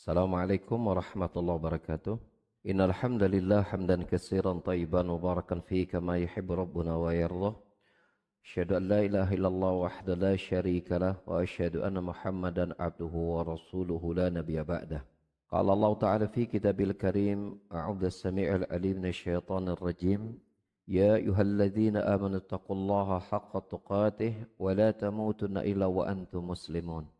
السلام عليكم ورحمة الله وبركاته. إن الحمد لله حمدا كثيرا طيبا مباركا فيه كما يحب ربنا ويرضى. أشهد أن لا إله إلا الله وحده لا شريك له وأشهد أن محمدا عبده ورسوله لا نبي بعده. قال الله تعالى في كتاب الكريم أعوذ السميع العليم من الشيطان الرجيم. يا أيها الذين آمنوا اتقوا الله حق تقاته ولا تموتن إلا وأنتم مسلمون.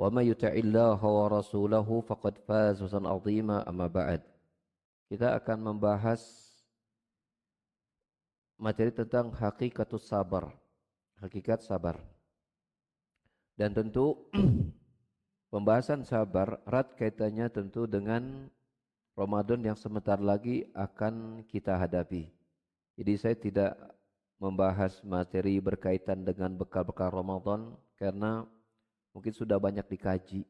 وما يطع الله ورسوله فقد فاز فوزا عظيما أما بعد kita akan membahas materi tentang hakikatus sabar hakikat sabar dan tentu pembahasan sabar erat kaitannya tentu dengan Ramadan yang sebentar lagi akan kita hadapi. Jadi saya tidak membahas materi berkaitan dengan bekal-bekal Ramadan karena mungkin sudah banyak dikaji.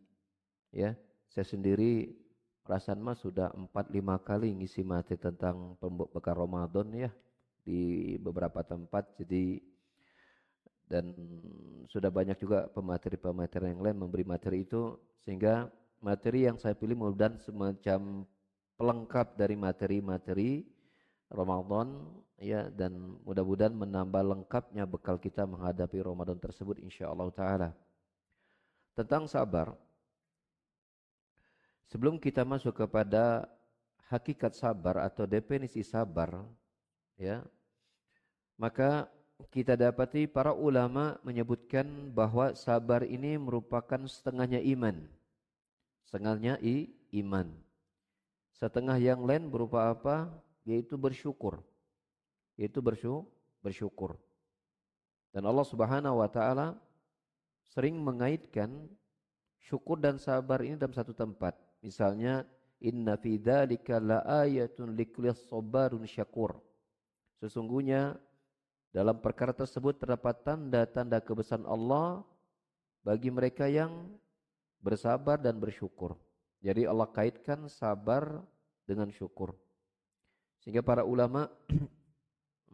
Ya, saya sendiri perasaan mah sudah 4 5 kali ngisi materi tentang bekal Ramadan ya di beberapa tempat jadi dan sudah banyak juga pemateri-pemateri yang lain memberi materi itu sehingga materi yang saya pilih mudah semacam pelengkap dari materi-materi Ramadan ya dan mudah-mudahan menambah lengkapnya bekal kita menghadapi Ramadan tersebut insyaallah taala. Tentang sabar. Sebelum kita masuk kepada hakikat sabar atau definisi sabar ya. Maka kita dapati para ulama menyebutkan bahwa sabar ini merupakan setengahnya iman. Setengahnya i, iman. Setengah yang lain berupa apa? Yaitu bersyukur. Yaitu bersyukur. Dan Allah Subhanahu wa taala sering mengaitkan syukur dan sabar ini dalam satu tempat. Misalnya inna fi dzalika laayatun likulli sabarun syakur. Sesungguhnya dalam perkara tersebut terdapat tanda-tanda kebesaran Allah bagi mereka yang bersabar dan bersyukur. Jadi Allah kaitkan sabar dengan syukur. Sehingga para ulama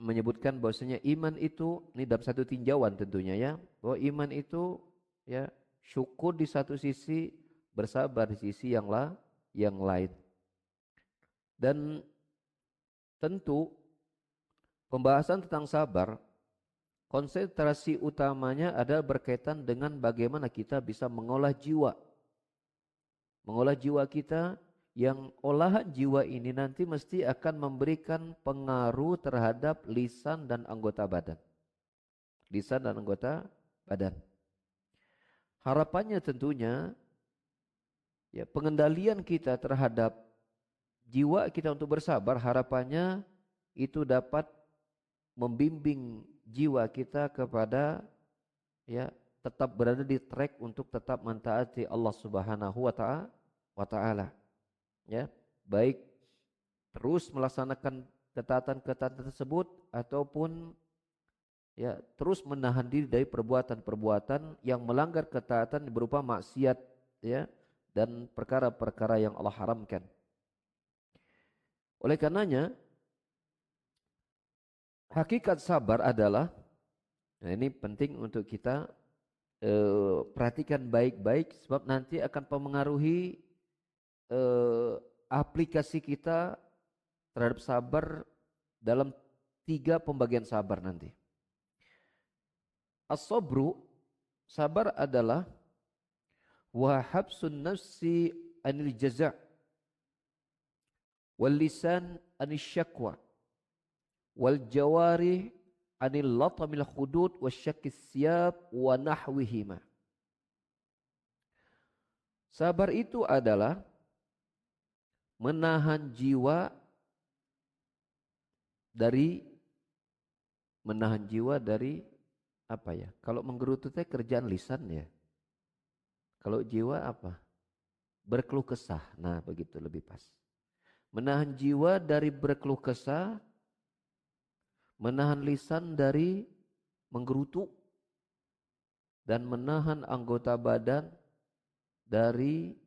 menyebutkan bahwasanya iman itu ini dalam satu tinjauan tentunya ya, bahwa iman itu ya syukur di satu sisi, bersabar di sisi yang lah yang lain. Dan tentu pembahasan tentang sabar konsentrasi utamanya ada berkaitan dengan bagaimana kita bisa mengolah jiwa mengolah jiwa kita yang olahan jiwa ini nanti mesti akan memberikan pengaruh terhadap lisan dan anggota badan. Lisan dan anggota badan. Harapannya tentunya ya pengendalian kita terhadap jiwa kita untuk bersabar harapannya itu dapat membimbing jiwa kita kepada ya tetap berada di track untuk tetap mentaati Allah Subhanahu wa taala wa taala. Ya, baik terus melaksanakan ketaatan-ketaatan tersebut ataupun ya terus menahan diri dari perbuatan-perbuatan yang melanggar ketaatan berupa maksiat ya dan perkara-perkara yang Allah haramkan. Oleh karenanya hakikat sabar adalah nah ini penting untuk kita eh, perhatikan baik-baik sebab nanti akan mempengaruhi eh, aplikasi kita terhadap sabar dalam tiga pembagian sabar nanti. As-sabru sabar adalah wahabsun nafsi anil jaza' wal lisan anil syakwa wal jawari anil latamil khudud wasyakis siyab wa nahwihima. Sabar itu adalah menahan jiwa dari menahan jiwa dari apa ya? Kalau menggerutu teh kerjaan lisan ya. Kalau jiwa apa? Berkeluh kesah. Nah, begitu lebih pas. menahan jiwa dari berkeluh kesah, menahan lisan dari menggerutu, dan menahan anggota badan dari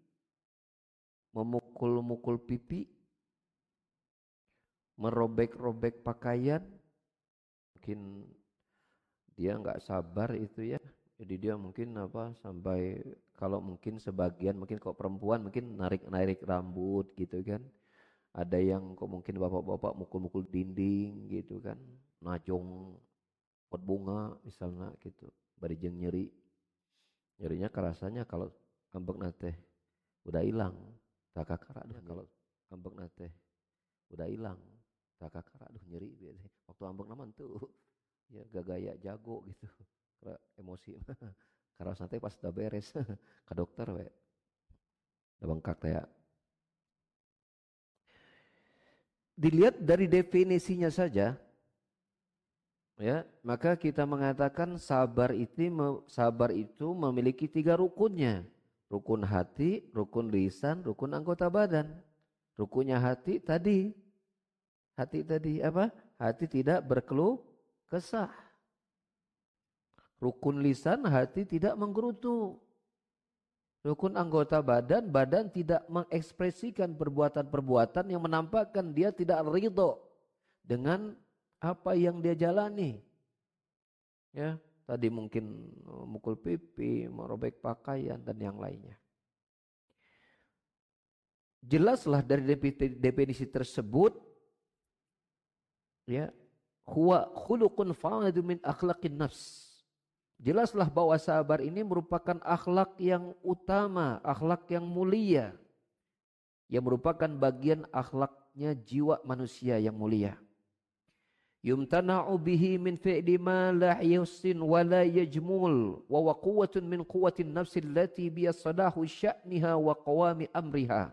memukul-mukul pipi, merobek-robek pakaian, mungkin dia nggak sabar itu ya, jadi dia mungkin apa sampai kalau mungkin sebagian mungkin kok perempuan mungkin narik-narik rambut gitu kan, ada yang kok mungkin bapak-bapak mukul-mukul dinding gitu kan najong pot bunga misalnya gitu barijeng nyeri. Nyerinya kerasanya kalau ambek nate udah hilang tak kakak aduh kalau ambek nate udah hilang. Tak kakak aduh nyeri waktu ambek naman tuh ya gak gaya jago gitu. Karena emosi karena nanti pas udah beres ke dokter we. Udah bengkak ya. Dilihat dari definisinya saja ya maka kita mengatakan sabar itu sabar itu memiliki tiga rukunnya rukun hati rukun lisan rukun anggota badan. Rukunnya hati tadi. Hati tadi apa? Hati tidak berkeluh kesah. Rukun lisan hati tidak menggerutu. Rukun anggota badan, badan tidak mengekspresikan perbuatan-perbuatan yang menampakkan dia tidak ridho dengan apa yang dia jalani. Ya, tadi mungkin oh, mukul pipi, merobek pakaian dan yang lainnya. Jelaslah dari definisi tersebut ya, huwa khuluqun fa'adu min akhlaqin nafs Jelaslah bahwa sabar ini merupakan akhlak yang utama, akhlak yang mulia. Yang merupakan bagian akhlaknya jiwa manusia yang mulia. Yumtana'u bihi min fi'li ma la yusin wa la yajmul wa wa quwwatun min quwwatin nafsi allati biya sadahu sya'niha wa qawami amriha.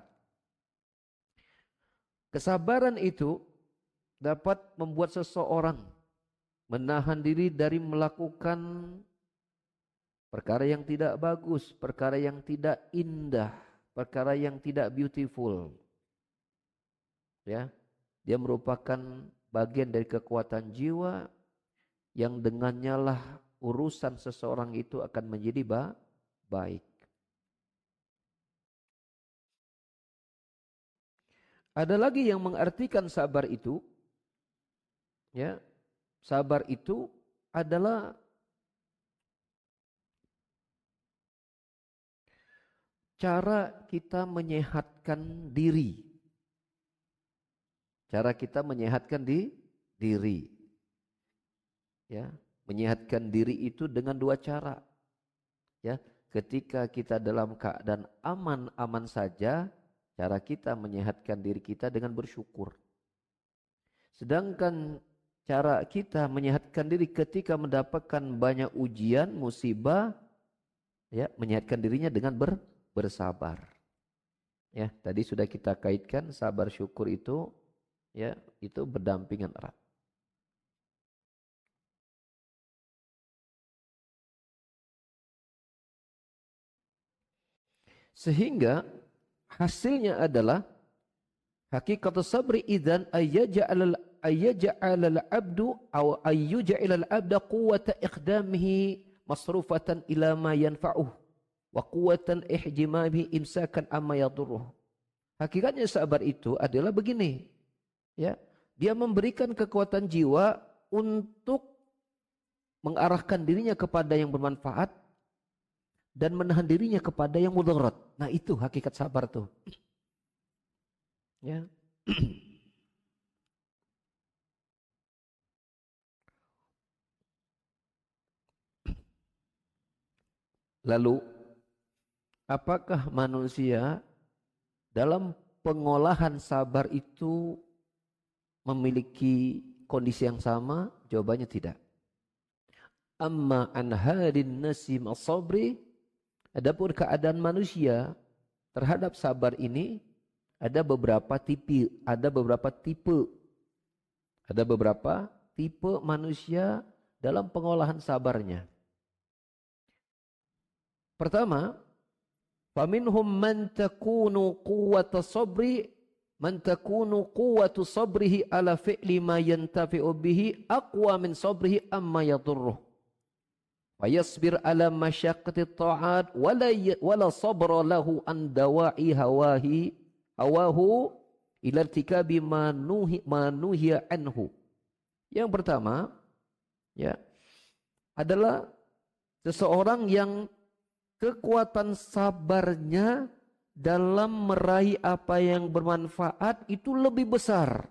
Kesabaran itu dapat membuat seseorang menahan diri dari melakukan Perkara yang tidak bagus, perkara yang tidak indah, perkara yang tidak beautiful. Ya. Dia merupakan bagian dari kekuatan jiwa yang dengannya lah urusan seseorang itu akan menjadi ba baik. Ada lagi yang mengartikan sabar itu ya, sabar itu adalah cara kita menyehatkan diri. Cara kita menyehatkan di diri. Ya, menyehatkan diri itu dengan dua cara. Ya, ketika kita dalam keadaan aman-aman saja, cara kita menyehatkan diri kita dengan bersyukur. Sedangkan cara kita menyehatkan diri ketika mendapatkan banyak ujian, musibah, ya, menyehatkan dirinya dengan ber, bersabar. Ya, tadi sudah kita kaitkan sabar syukur itu ya, itu berdampingan erat. Sehingga hasilnya adalah hakikat sabri idzan ayyaj'al ayyaj'al al-'abdu aw ayyuj'al al-'abda quwwata iqdamihi masrufatan ila ma yanfa'uhu wa quwwatan ihjimami imsakan amma yadurruh. Hakikatnya sabar itu adalah begini. Ya, dia memberikan kekuatan jiwa untuk mengarahkan dirinya kepada yang bermanfaat dan menahan dirinya kepada yang mudarat. Nah, itu hakikat sabar tuh. Ya. Lalu apakah manusia dalam pengolahan sabar itu memiliki kondisi yang sama? Jawabannya tidak. Amma an hadin nasim as-sabri adapun keadaan manusia terhadap sabar ini ada beberapa tipe, ada beberapa tipe. Ada beberapa tipe manusia dalam pengolahan sabarnya. Pertama, Faminhum man takunu quwwata sabri man takunu quwwatu sabrihi ala fi'li ma yantafi'u bihi aqwa min sabrihi amma yadurruh. Wa yasbir ala masyaqqati ta'at wala wala sabra lahu an dawa'i hawahi hawahu ila irtikabi ma nuhi ma nuhiya anhu. Yang pertama ya adalah seseorang yang kekuatan sabarnya dalam meraih apa yang bermanfaat itu lebih besar,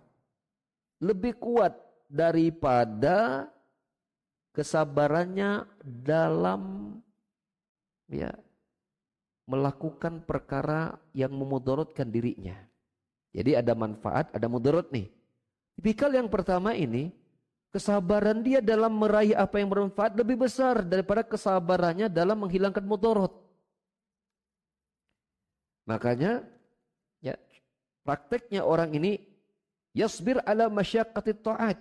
lebih kuat daripada kesabarannya dalam ya melakukan perkara yang memudaratkan dirinya. Jadi ada manfaat, ada mudarat nih. Tipikal yang pertama ini, kesabaran dia dalam meraih apa yang bermanfaat lebih besar daripada kesabarannya dalam menghilangkan mudarat. Makanya ya prakteknya orang ini yasbir ala masyaqqati ta'at.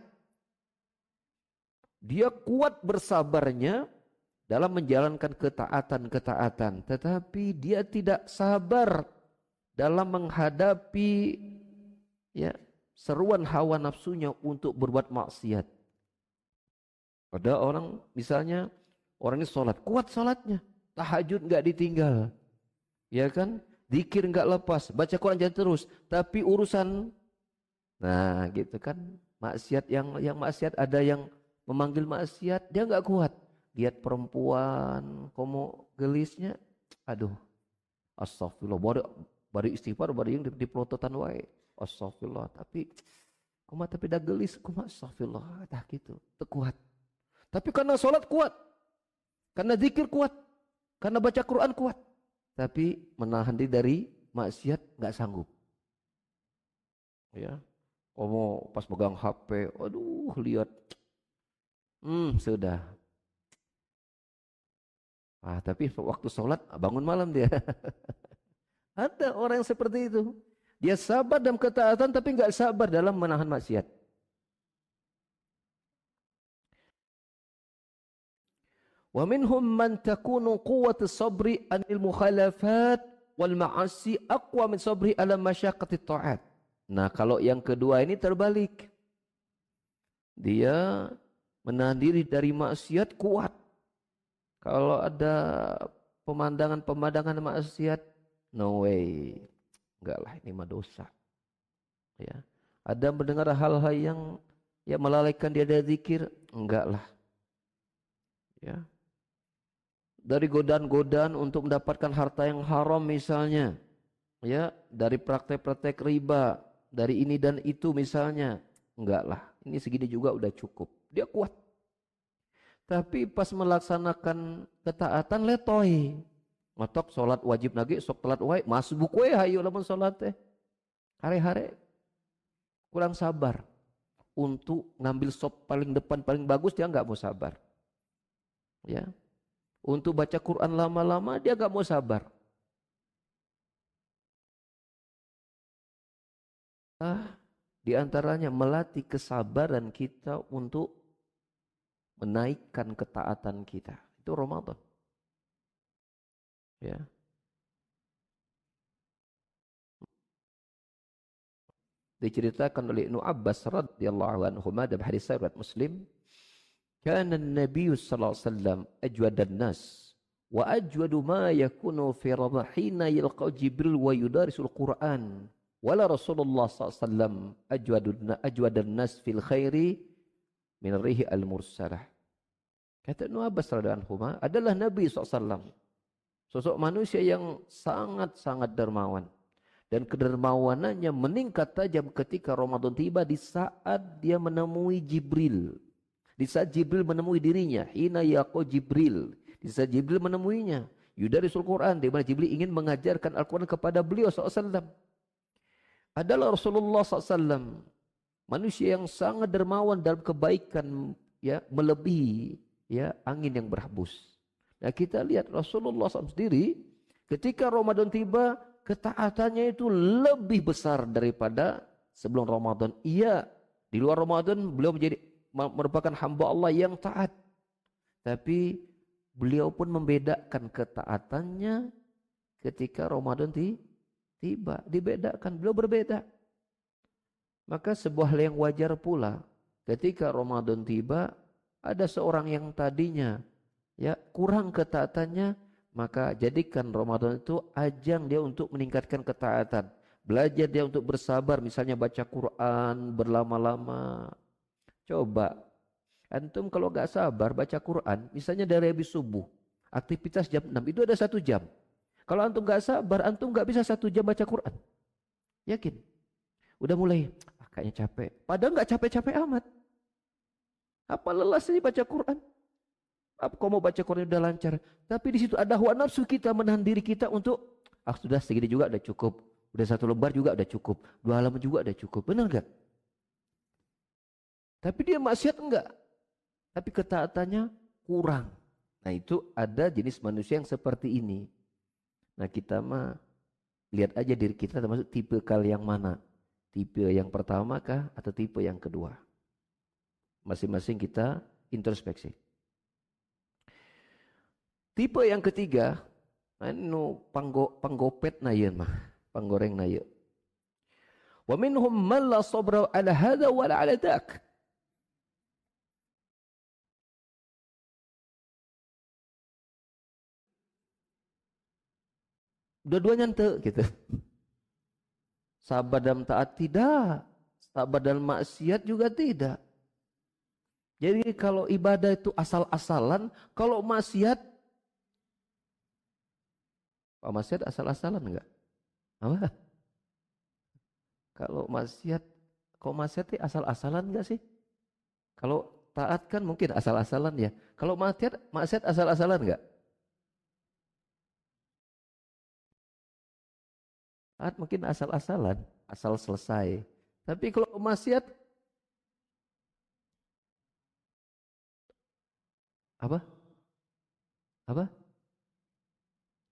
Dia kuat bersabarnya dalam menjalankan ketaatan-ketaatan, tetapi dia tidak sabar dalam menghadapi ya seruan hawa nafsunya untuk berbuat maksiat. Ada orang misalnya orang ini sholat, kuat sholatnya, tahajud nggak ditinggal, ya kan? Dikir nggak lepas, baca Quran jangan terus. Tapi urusan, nah gitu kan, maksiat yang yang maksiat ada yang memanggil maksiat dia nggak kuat. Lihat perempuan, komo gelisnya, aduh, astagfirullah. Baru, baru istighfar, baru yang di, pelototan wae. Astagfirullah. Tapi, kuma tapi dah gelis, kuma astagfirullah. Dah gitu, terkuat. Tapi karena sholat kuat, karena zikir kuat, karena baca Quran kuat tapi menahan diri dari maksiat nggak sanggup. Ya, kamu pas pegang HP, aduh lihat, hmm sudah. Ah tapi waktu sholat bangun malam dia. Ada orang yang seperti itu. Dia sabar dalam ketaatan tapi nggak sabar dalam menahan maksiat. Wa minhum man takunu quwwatu sabri anil mukhalafat wal ma'asi aqwa min sabri ala masyaqqati ta'at. Nah, kalau yang kedua ini terbalik. Dia menahan diri dari maksiat kuat. Kalau ada pemandangan-pemandangan maksiat, no way. Enggak lah, ini mah dosa. Ya. Ada mendengar hal-hal yang ya melalaikan dia dari zikir, enggak lah. Ya dari godaan-godaan untuk mendapatkan harta yang haram misalnya ya dari praktek-praktek riba dari ini dan itu misalnya. Enggak lah ini segini juga udah cukup. Dia kuat. Tapi pas melaksanakan ketaatan letoi ngotok sholat wajib lagi sok telat wae masuk buku ya hayu lamun sholat teh. Hari-hari kurang sabar. Untuk ngambil sop paling depan paling bagus dia nggak mau sabar. Ya untuk baca Quran lama-lama dia gak mau sabar. Ah, di antaranya melatih kesabaran kita untuk menaikkan ketaatan kita. Itu Ramadan. Ya. Diceritakan oleh Ibnu Abbas radhiyallahu anhu dalam hadis riwayat Muslim Kana Nabi وسلم أجود الناس وأجود ما wa في ma حين fi جبريل yalqa Jibril wa yudarisul Qur'an. Wala Rasulullah SAW وسلم أجود, أجود fil khairi min rihi al mursalah. Kata Ibn Abbas radhiyallahu adalah Nabi SAW. Sosok manusia yang sangat-sangat dermawan dan kedermawanannya meningkat tajam ketika Ramadan tiba di saat dia menemui Jibril di saat Jibril menemui dirinya, hina yaqo Jibril. Di saat Jibril menemuinya, yudarisul Quran, di mana Jibril ingin mengajarkan Al-Quran kepada beliau SAW. Adalah Rasulullah SAW. Manusia yang sangat dermawan dalam kebaikan, ya melebihi ya angin yang berhembus. Nah kita lihat Rasulullah SAW sendiri, ketika Ramadan tiba, ketaatannya itu lebih besar daripada sebelum Ramadan. Iya, di luar Ramadan beliau menjadi merupakan hamba Allah yang taat. Tapi beliau pun membedakan ketaatannya ketika Ramadan tiba. Dibedakan, beliau berbeda. Maka sebuah hal yang wajar pula ketika Ramadan tiba ada seorang yang tadinya ya kurang ketaatannya maka jadikan Ramadan itu ajang dia untuk meningkatkan ketaatan. Belajar dia untuk bersabar misalnya baca Quran berlama-lama. Coba antum kalau gak sabar baca Quran misalnya dari habis subuh aktivitas jam 6 itu ada satu jam. Kalau antum gak sabar antum gak bisa satu jam baca Quran. Yakin? Udah mulai ah, kayaknya capek. Padahal gak capek-capek amat. Apa lelah sih baca Quran? Apa kau mau baca Quran udah lancar? Tapi di situ ada hawa nafsu kita menahan diri kita untuk ah sudah segini juga udah cukup. Udah satu lembar juga udah cukup. Dua halaman juga udah cukup. Benar gak? Tapi dia maksiat enggak. Tapi ketaatannya kurang. Nah itu ada jenis manusia yang seperti ini. Nah kita mah lihat aja diri kita termasuk tipe kal yang mana. Tipe yang pertama kah atau tipe yang kedua. Masing-masing kita introspeksi. Tipe yang ketiga, anu panggo, panggopet na mah, panggoreng na yun. Wa minhum man la sabra ala hada wa ala dak. Dua-duanya ente gitu. Sabar dalam taat tidak. Sabar dalam maksiat juga tidak. Jadi kalau ibadah itu asal-asalan, kalau maksiat Pak maksiat asal-asalan enggak? Apa? Kalau maksiat, kok maksiat asal-asalan enggak sih? Kalau taat kan mungkin asal-asalan ya. Kalau maksiat, maksiat asal-asalan enggak? Taat mungkin asal-asalan, asal selesai. Tapi kalau maksiat Apa? Apa?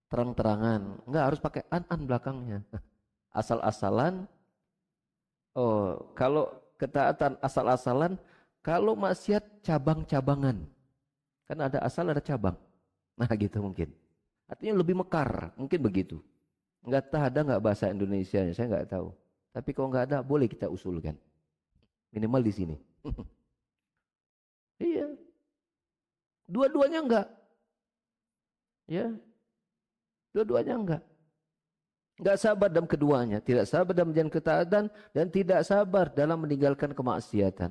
Terang-terangan. Enggak harus pakai an-an belakangnya. Asal-asalan. Oh, kalau ketaatan asal-asalan, kalau maksiat cabang-cabangan. Kan ada asal ada cabang. Nah gitu mungkin. Artinya lebih mekar, mungkin begitu. Enggak tahu ada enggak bahasa Indonesia saya enggak tahu. Tapi kalau enggak ada, boleh kita usulkan. Minimal di sini. iya, Dua-duanya enggak. Ya. Dua-duanya enggak. Enggak sabar dalam keduanya. Tidak sabar dalam menjalankan ketaatan dan tidak sabar dalam meninggalkan kemaksiatan.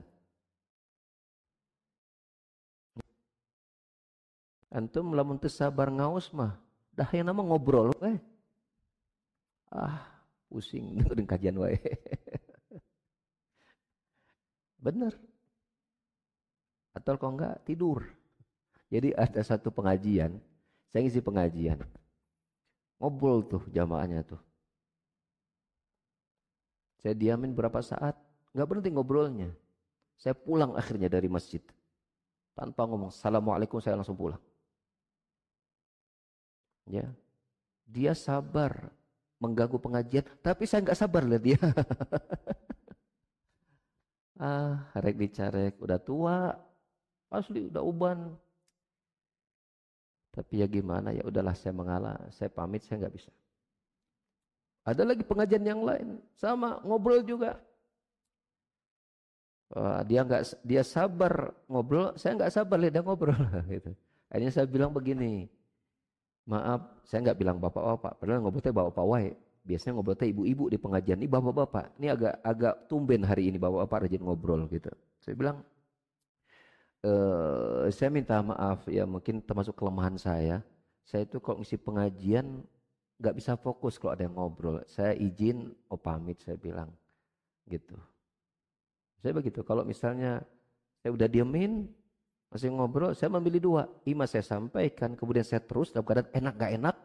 Antum lamun sabar ngaus mah. Dah yang nama ngobrol eh. Ah, pusing dengerin kajian wae. Bener. Atau kalau enggak tidur. Jadi ada satu pengajian, saya ngisi pengajian. Ngobrol tuh jamaahnya tuh. Saya diamin berapa saat, nggak berhenti ngobrolnya. Saya pulang akhirnya dari masjid. Tanpa ngomong, Assalamualaikum, saya langsung pulang. Ya, dia sabar mengganggu pengajian, tapi saya nggak sabar lihat dia. ah, rek dicarek, udah tua, asli udah uban, tapi ya gimana ya udahlah saya mengalah, saya pamit saya nggak bisa. Ada lagi pengajian yang lain sama ngobrol juga. Wah, dia nggak dia sabar ngobrol, saya nggak sabar lihat dia ngobrol gitu. Akhirnya saya bilang begini, maaf saya nggak bilang bapak-bapak, padahal ngobrolnya bapak-bapak wae. Biasanya ngobrolnya ibu-ibu di pengajian, ini bapak-bapak. Ini agak agak tumben hari ini bapak-bapak rajin ngobrol gitu. Saya bilang uh, saya minta maaf ya mungkin termasuk kelemahan saya. Saya itu kalau ngisi pengajian nggak bisa fokus kalau ada yang ngobrol. Saya izin, oh pamit saya bilang gitu. Saya begitu. Kalau misalnya saya udah diemin, masih ngobrol, saya memilih dua. Ima saya sampaikan, kemudian saya terus dalam keadaan enak gak enak,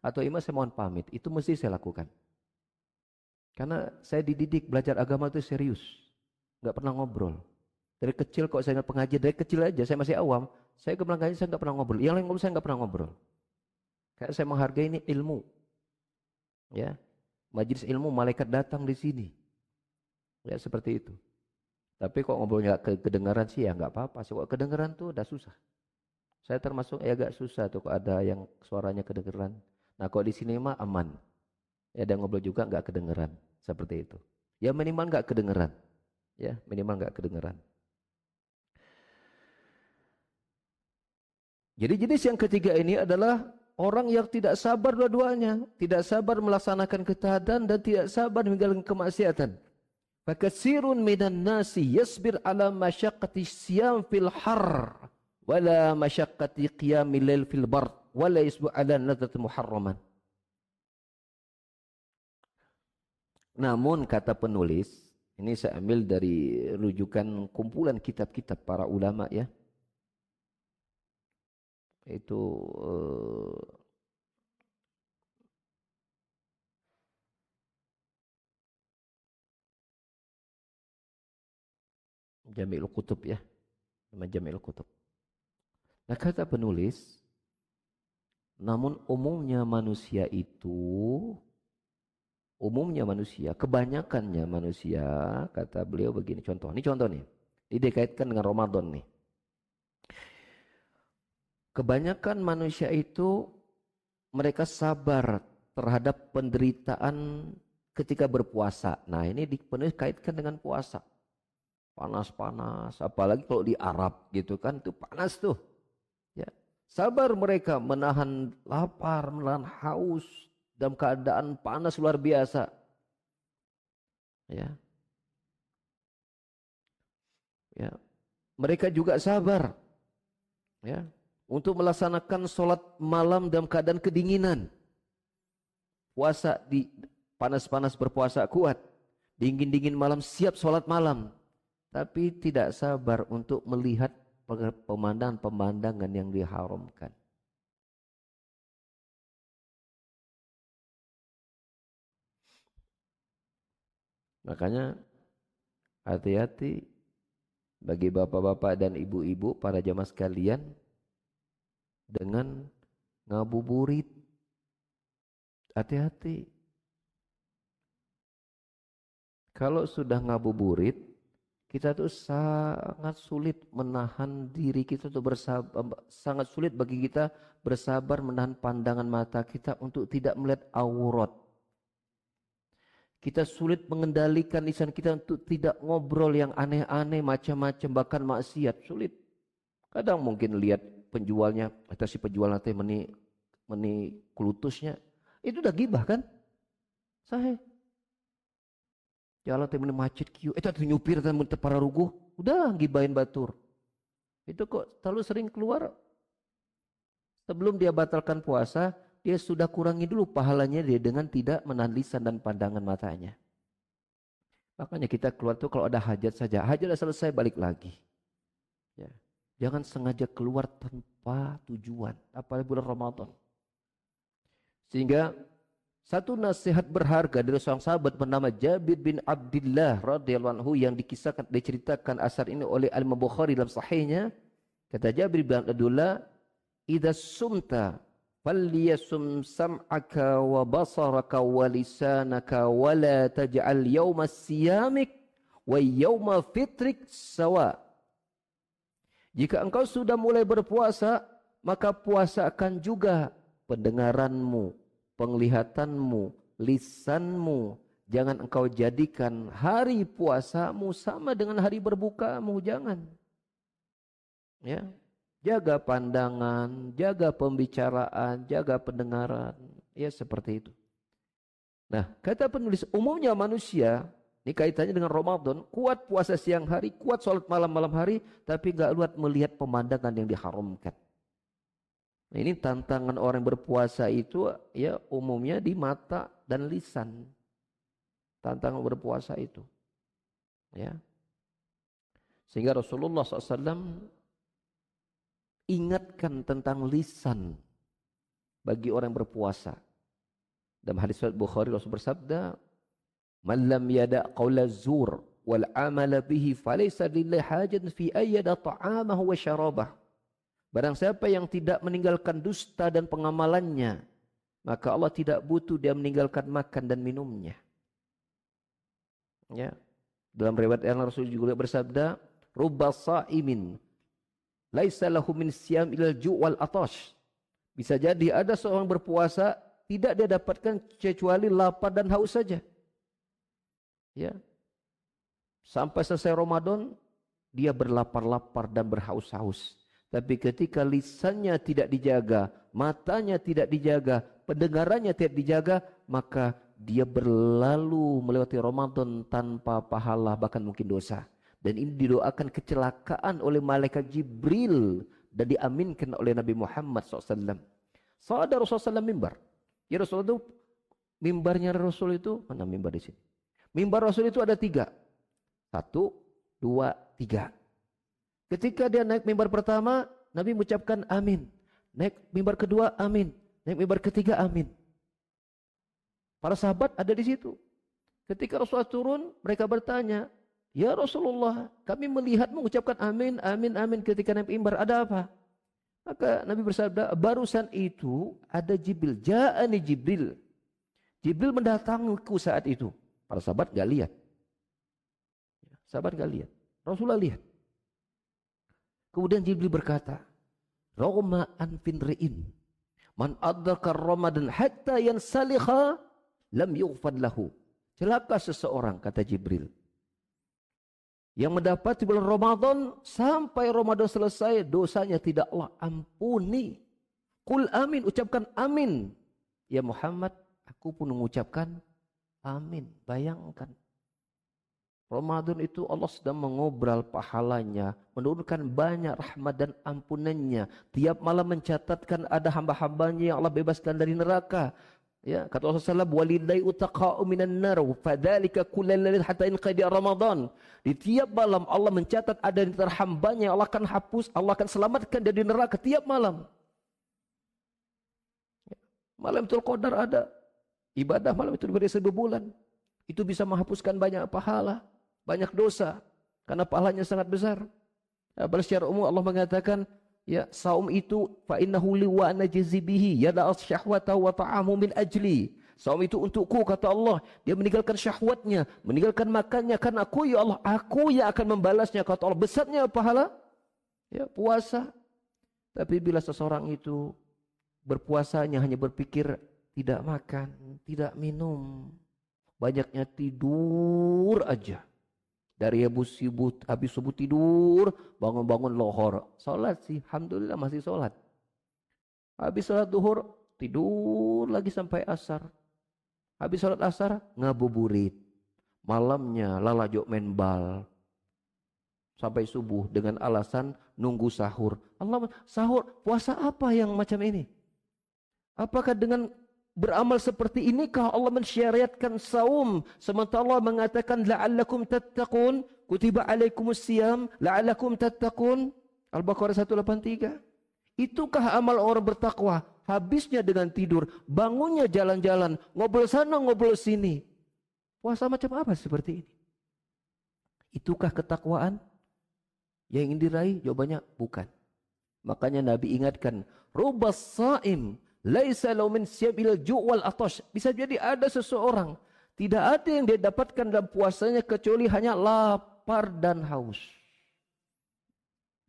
atau ima saya mohon pamit. Itu mesti saya lakukan. Karena saya dididik belajar agama itu serius. Gak pernah ngobrol. Dari kecil kok saya ingat pengajian, dari kecil aja saya masih awam. Saya ke belakang saya nggak pernah ngobrol. Yang lain ngobrol saya nggak pernah ngobrol. Kayak saya menghargai ini ilmu. Ya, majelis ilmu malaikat datang di sini. Ya seperti itu. Tapi kok ngobrolnya ke kedengaran sih ya nggak apa-apa. Sih kok kedengaran tuh udah susah. Saya termasuk ya agak susah tuh kok ada yang suaranya kedengeran. Nah kok di sini aman. Ya ada ngobrol juga nggak kedengeran seperti itu. Ya minimal nggak kedengeran. Ya, minimal nggak kedengaran. Jadi jenis yang ketiga ini adalah orang yang tidak sabar dua-duanya, tidak sabar melaksanakan ketaatan dan tidak sabar meninggalkan kemaksiatan. Fakasirun minan nasi yasbir ala masyaqqati siyam fil har wala masyaqqati qiyamil lail fil bar wala yasbu ala nadat muharraman. Namun kata penulis, ini saya ambil dari rujukan kumpulan kitab-kitab para ulama ya. Itu uh, Jami'ul Kutub ya. Nama Jami'ul Kutub. Nah kata penulis, namun umumnya manusia itu, umumnya manusia, kebanyakannya manusia, kata beliau begini, contoh, ini contoh nih, ini dikaitkan dengan Ramadan nih. Kebanyakan manusia itu mereka sabar terhadap penderitaan ketika berpuasa. Nah ini penulis kaitkan dengan puasa panas-panas apalagi kalau di Arab gitu kan itu panas tuh. Ya. Sabar mereka menahan lapar menahan haus dalam keadaan panas luar biasa. Ya. Ya. Mereka juga sabar. Ya. Untuk melaksanakan sholat malam dalam keadaan kedinginan. Puasa di panas-panas berpuasa kuat. Dingin-dingin malam siap sholat malam tapi tidak sabar untuk melihat pemandangan-pemandangan yang diharamkan. Makanya hati-hati bagi bapak-bapak dan ibu-ibu para jamaah sekalian dengan ngabuburit. Hati-hati. Kalau sudah ngabuburit kita tuh sangat sulit menahan diri kita untuk bersabar, sangat sulit bagi kita bersabar menahan pandangan mata kita untuk tidak melihat aurat. Kita sulit mengendalikan lisan kita untuk tidak ngobrol yang aneh-aneh, macam-macam, bahkan maksiat. Sulit. Kadang mungkin lihat penjualnya, atau si penjual nanti meni, meni kulutusnya. Itu udah gibah kan? Sahih. Jalan temen macet kiu, itu tuh nyupir dan para ruguh, udah gibain batur. Itu kok terlalu sering keluar. Sebelum dia batalkan puasa, dia sudah kurangi dulu pahalanya dia dengan tidak menahan lisan dan pandangan matanya. Makanya kita keluar tuh kalau ada hajat saja, hajat sudah selesai balik lagi. Ya. Jangan sengaja keluar tanpa tujuan, apalagi bulan Ramadan. Sehingga satu nasihat berharga dari seorang sahabat bernama Jabir bin Abdullah radhiyallahu anhu yang dikisahkan diceritakan asar ini oleh Al Bukhari dalam sahihnya. Kata Jabir bin Abdullah idza sumta falyasum sam'aka wa basaraka wa lisanaka wa la taj'al yawma siyamik wa yawma fitrik sawa. Jika engkau sudah mulai berpuasa maka puasakan juga pendengaranmu penglihatanmu, lisanmu. Jangan engkau jadikan hari puasamu sama dengan hari berbukamu. Jangan. Ya. Jaga pandangan, jaga pembicaraan, jaga pendengaran. Ya seperti itu. Nah, kata penulis, umumnya manusia, ini kaitannya dengan Ramadan, kuat puasa siang hari, kuat sholat malam-malam hari, tapi nggak luat melihat pemandangan yang diharamkan. Nah, ini tantangan orang berpuasa itu ya umumnya di mata dan lisan. Tantangan berpuasa itu. Ya. Sehingga Rasulullah SAW ingatkan tentang lisan bagi orang berpuasa. Dalam hadis Bukhari Rasul bersabda, "Man lam yada qawla zur wal amala bihi falaysa lillahi hajat fi ayyada ta'amahu wa syarabah." Barang siapa yang tidak meninggalkan dusta dan pengamalannya, maka Allah tidak butuh dia meninggalkan makan dan minumnya. Ya. Dalam riwayat yang Rasul juga bersabda, "Rubba sa'imin laisa lahu min siyam ilal ju' wal atash." Bisa jadi ada seorang berpuasa tidak dia dapatkan kecuali lapar dan haus saja. Ya. Sampai selesai Ramadan, dia berlapar-lapar dan berhaus-haus. Tapi ketika lisannya tidak dijaga, matanya tidak dijaga, pendengarannya tidak dijaga, maka dia berlalu melewati Ramadan tanpa pahala bahkan mungkin dosa. Dan ini didoakan kecelakaan oleh malaikat Jibril dan diaminkan oleh Nabi Muhammad SAW. So ada Rasulullah SAW mimbar. Ya Rasulullah itu mimbarnya Rasul itu mana mimbar di sini? Mimbar Rasul itu ada tiga. Satu, dua, tiga. Ketika dia naik mimbar pertama, Nabi mengucapkan amin. Naik mimbar kedua, amin. Naik mimbar ketiga, amin. Para sahabat ada di situ. Ketika Rasulullah turun, mereka bertanya, Ya Rasulullah, kami melihat mengucapkan amin, amin, amin ketika naik mimbar. Ada apa? Maka Nabi bersabda, barusan itu ada Jibril. Ja'ani Jibril. Jibril mendatangiku saat itu. Para sahabat gak lihat. Sahabat gak lihat. Rasulullah lihat. Kemudian Jibril berkata, Roma anfin re'in. Man adakar Ramadan hatta yang salikha lam yughfad lahu. Celaka seseorang, kata Jibril. Yang mendapati bulan Ramadan sampai Ramadan selesai dosanya tidak Allah ampuni. Kul amin, ucapkan amin. Ya Muhammad, aku pun mengucapkan amin. Bayangkan Ramadan itu Allah sedang mengobral pahalanya, menurunkan banyak rahmat dan ampunannya. Tiap malam mencatatkan ada hamba-hambanya yang Allah bebaskan dari neraka. Ya, kata Rasulullah SAW, walidai utaqa'u minan nar, fadhalika kullal hatta inqadi Ramadan. Di tiap malam Allah mencatat ada di antara hambanya Allah akan hapus, Allah akan selamatkan dari neraka tiap malam. Ya, malam itu Qadar ada. Ibadah malam itu diberi seribu bulan. Itu bisa menghapuskan banyak pahala banyak dosa karena pahalanya sangat besar. Apalagi secara umum Allah mengatakan ya saum itu fa innahu li wa najzi bihi yada syahwata wa ta'amu min ajli. Saum itu untukku kata Allah. Dia meninggalkan syahwatnya, meninggalkan makannya karena aku ya Allah, aku yang akan membalasnya kata Allah. Besarnya pahala ya puasa. Tapi bila seseorang itu berpuasanya hanya berpikir tidak makan, tidak minum, banyaknya tidur aja. Dari habis subuh, habis subuh tidur, bangun-bangun lohor. Sholat sih, Alhamdulillah masih sholat. Habis sholat duhur, tidur lagi sampai asar. Habis sholat asar, ngabuburit. Malamnya lalajo main bal. Sampai subuh dengan alasan nunggu sahur. Allah sahur, puasa apa yang macam ini? Apakah dengan beramal seperti inikah Allah mensyariatkan saum? Sementara Allah mengatakan la'allakum tattaqun. Kutiba alaikumus siyam la'allakum tattaqun. Al-Baqarah 183 Itukah amal orang bertakwa? Habisnya dengan tidur bangunnya jalan-jalan ngobrol sana ngobrol sini. Puasa macam apa seperti ini? Itukah ketakwaan? Yang ingin diraih jawabannya bukan. Makanya Nabi ingatkan rubas saim Laisa lau min siabil ju'wal atash. Bisa jadi ada seseorang tidak ada yang dia dapatkan dalam puasanya kecuali hanya lapar dan haus.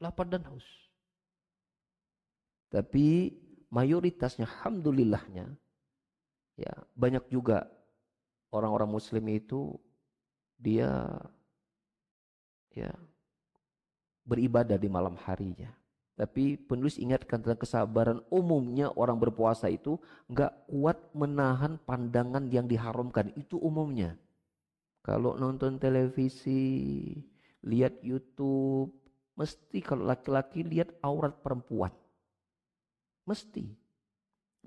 Lapar dan haus. Tapi mayoritasnya alhamdulillahnya ya banyak juga orang-orang muslim itu dia ya beribadah di malam harinya. Tapi penulis ingatkan tentang kesabaran umumnya orang berpuasa itu nggak kuat menahan pandangan yang diharamkan. Itu umumnya. Kalau nonton televisi, lihat YouTube, mesti kalau laki-laki lihat aurat perempuan. Mesti.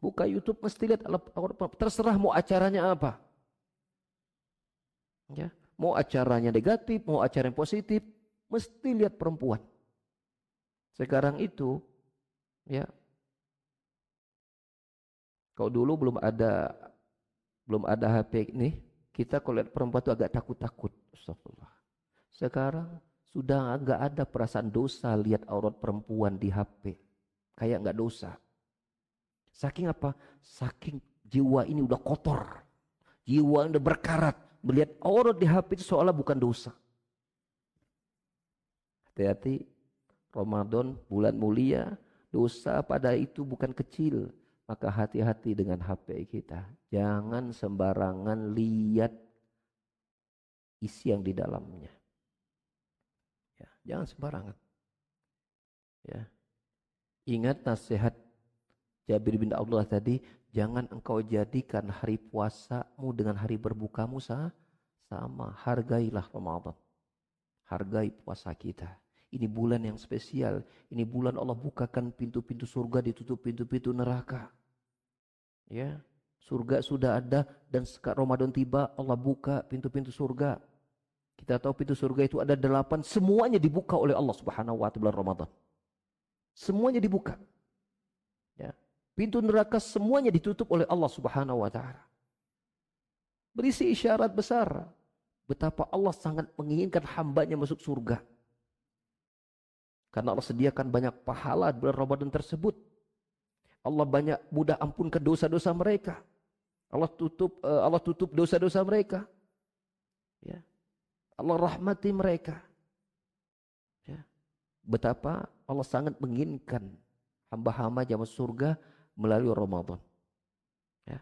Buka YouTube mesti lihat aurat perempuan. Terserah mau acaranya apa. Ya, mau acaranya negatif, mau acara yang positif, mesti lihat perempuan. Sekarang itu ya kalau dulu belum ada belum ada HP ini, kita kalau lihat perempuan itu agak takut-takut. Astagfirullah. Sekarang sudah nggak ada perasaan dosa lihat aurat perempuan di HP. Kayak nggak dosa. Saking apa? Saking jiwa ini udah kotor. Jiwa udah berkarat. Melihat aurat di HP itu seolah bukan dosa. Hati-hati Ramadan bulan mulia, dosa pada itu bukan kecil. Maka hati-hati dengan HP kita. Jangan sembarangan lihat isi yang di dalamnya. Jangan sembarangan. Ya. Ingat nasihat Jabir bin Abdullah tadi, jangan engkau jadikan hari puasamu dengan hari berbukamu sama. Hargailah Ramadan. Hargai puasa kita. Ini bulan yang spesial. Ini bulan Allah bukakan pintu-pintu surga, ditutup pintu-pintu neraka. Ya, surga sudah ada dan Ramadan tiba Allah buka pintu-pintu surga. Kita tahu pintu surga itu ada delapan, semuanya dibuka oleh Allah Subhanahu wa taala Ramadan. Semuanya dibuka. Ya. Pintu neraka semuanya ditutup oleh Allah Subhanahu wa taala. Berisi isyarat besar betapa Allah sangat menginginkan hambanya masuk surga. Karena Allah sediakan banyak pahala bulan Ramadan tersebut. Allah banyak mudah ampunkan dosa-dosa mereka. Allah tutup uh, Allah tutup dosa-dosa mereka. Ya. Allah rahmati mereka. Ya. Betapa Allah sangat menginginkan hamba-hamba jamaah surga melalui Ramadan. Ya.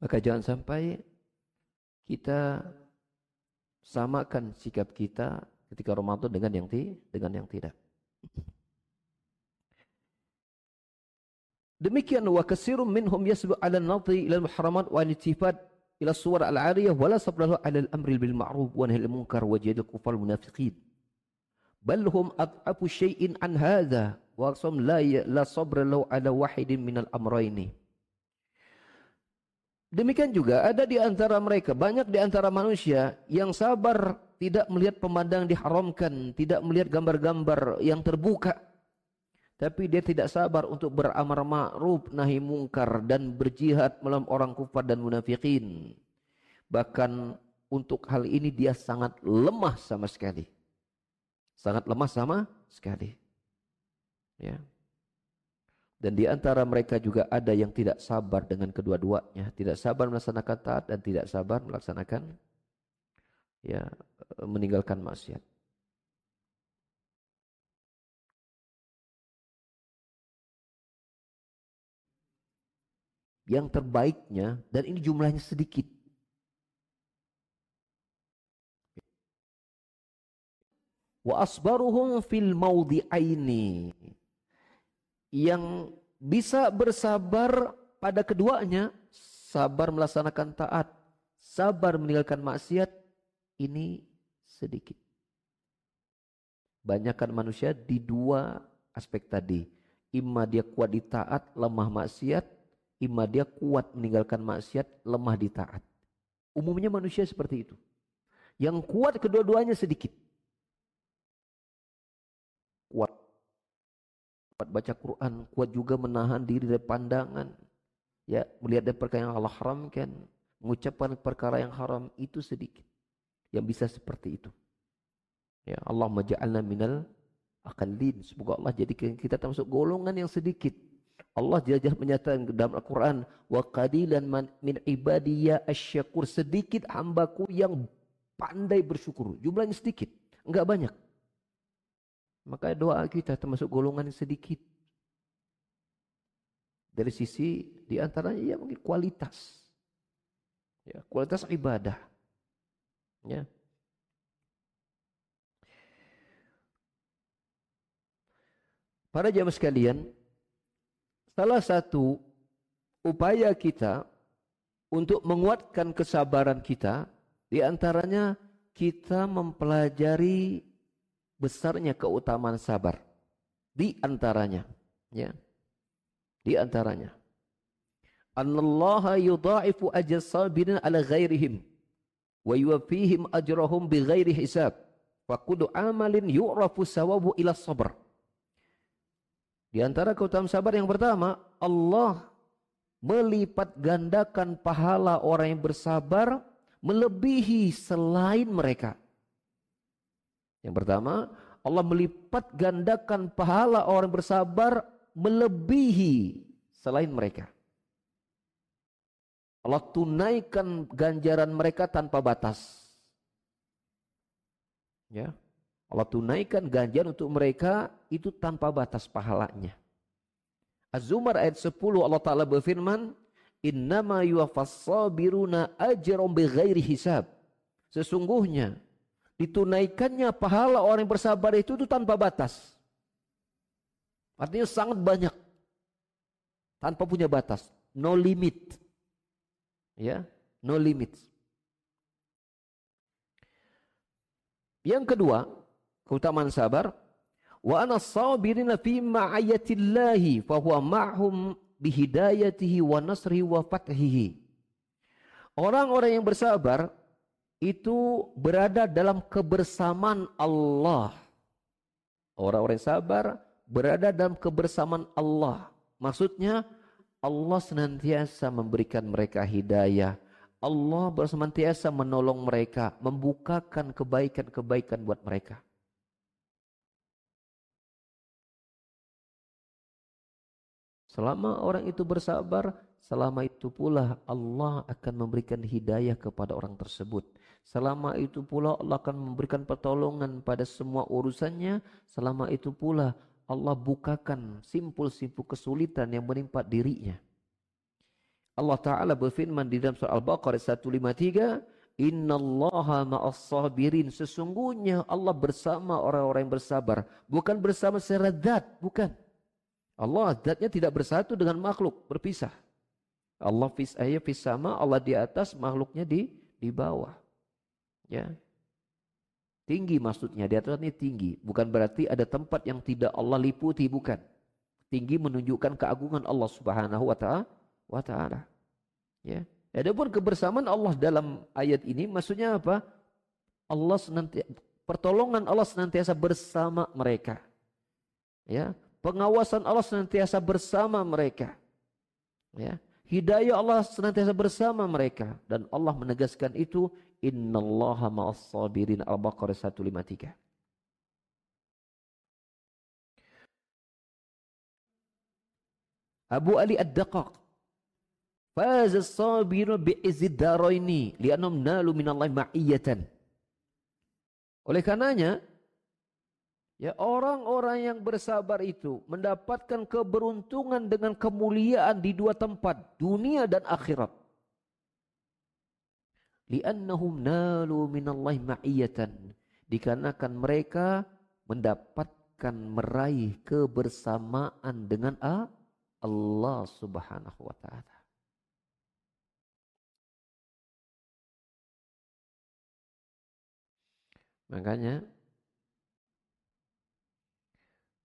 Maka jangan sampai kita samakan sikap kita ketika Ramadan dengan yang ti dengan yang tidak. Demikian wa kasirum minhum yasbu ala nadhi ila al-muharramat wa al-ittifad ila suwar al-ariyah wa la ala al-amri bil ma'ruf wa nahy al-munkar wa jihad al-kufar munafiqin. Bal hum ad'afu shay'in an hadha wa aqsam la la sabra lahu ala wahidin min al-amrayni. Demikian juga ada di antara mereka, banyak di antara manusia yang sabar tidak melihat pemandang diharamkan, tidak melihat gambar-gambar yang terbuka. Tapi dia tidak sabar untuk beramar ma'ruf nahi mungkar dan berjihad melawan orang kufar dan munafikin. Bahkan untuk hal ini dia sangat lemah sama sekali. Sangat lemah sama sekali. Ya. Dan di antara mereka juga ada yang tidak sabar dengan kedua-duanya, tidak sabar melaksanakan taat dan tidak sabar melaksanakan ya meninggalkan maksiat. Yang terbaiknya dan ini jumlahnya sedikit. Wa asbaruhum fil maudhi'aini. Yang bisa bersabar pada keduanya, sabar melaksanakan taat, sabar meninggalkan maksiat, ini sedikit. Banyakkan manusia di dua aspek tadi. Ima dia kuat di taat, lemah maksiat. Ima dia kuat meninggalkan maksiat, lemah di taat. Umumnya manusia seperti itu. Yang kuat kedua-duanya sedikit. Kuat. Kuat baca Quran, kuat juga menahan diri dari pandangan. Ya, melihat dari perkara yang Allah haramkan, mengucapkan perkara yang haram itu sedikit yang bisa seperti itu. Ya, Allah maja'alna minal aqallin. Semoga Allah jadikan kita termasuk golongan yang sedikit. Allah jajah menyatakan dalam Al-Quran, wa qadilan min ibadiyya asyakur. Sedikit hambaku yang pandai bersyukur. Jumlahnya sedikit, enggak banyak. Maka doa kita termasuk golongan yang sedikit. Dari sisi di antaranya ya mungkin kualitas. Ya, kualitas ibadah. Ya. Para jamaah sekalian, salah satu upaya kita untuk menguatkan kesabaran kita di antaranya kita mempelajari besarnya keutamaan sabar. Di antaranya, ya. Di antaranya. Anallaha yudha'ifu ajra sabirin ala ghairihim wa yuwafihim ajrahum bighairi hisab. Wa kudu amalin yu'rafu sawabu ila sabr. Di antara keutamaan sabar yang pertama Allah melipat gandakan pahala orang yang bersabar melebihi selain mereka. Yang pertama Allah melipat gandakan pahala orang bersabar melebihi selain mereka Allah tunaikan ganjaran mereka tanpa batas. Ya. Allah tunaikan ganjaran untuk mereka itu tanpa batas pahalanya. Az-Zumar ayat 10 Allah Ta'ala berfirman, Innama yuwafassabiruna ajram bighairi hisab. Sesungguhnya ditunaikannya pahala orang yang bersabar itu, itu tanpa batas. Artinya sangat banyak. Tanpa punya batas. No limit. Ya, no limit. Yang kedua, keutamaan sabar, wa ana sabirina fi ma'ayatillahi fa huwa ma'hum bihidayatihi wa nasrihi wa fathihi. Orang-orang yang bersabar itu berada dalam kebersamaan Allah. Orang-orang yang sabar berada dalam kebersamaan Allah. Maksudnya Allah senantiasa memberikan mereka hidayah. Allah bersenantiasa menolong mereka, membukakan kebaikan-kebaikan buat mereka. Selama orang itu bersabar, selama itu pula Allah akan memberikan hidayah kepada orang tersebut. Selama itu pula Allah akan memberikan pertolongan pada semua urusannya. Selama itu pula Allah bukakan simpul-simpul kesulitan yang menimpa dirinya. Allah Ta'ala berfirman di dalam surah Al-Baqarah 153, Inna Allah ma'as sabirin. Sesungguhnya Allah bersama orang-orang yang bersabar. Bukan bersama secara dat, bukan. Allah zatnya tidak bersatu dengan makhluk, berpisah. Allah fis ayah fis sama, Allah di atas, makhluknya di di bawah. Ya. Tinggi maksudnya, di atas ini tinggi. Bukan berarti ada tempat yang tidak Allah liputi, bukan. Tinggi menunjukkan keagungan Allah Subhanahu wa taala. Ya. Adapun kebersamaan Allah dalam ayat ini maksudnya apa? Allah senantiasa pertolongan Allah senantiasa bersama mereka. Ya, Pengawasan Allah senantiasa bersama mereka. Ya. Hidayah Allah senantiasa bersama mereka. Dan Allah menegaskan itu. Innallaha ma'as sabirin. Al-Baqarah 153. Abu Ali Ad-Daqaq. Faza sabiru bi'izid daraini. Lianum nalu minallahi ma'iyatan. Oleh karenanya, Ya, orang-orang yang bersabar itu mendapatkan keberuntungan dengan kemuliaan di dua tempat, dunia dan akhirat. Li'annahum nalu minallahi ma'iyatan. Dikarenakan mereka mendapatkan meraih kebersamaan dengan Allah Subhanahu wa taala. Makanya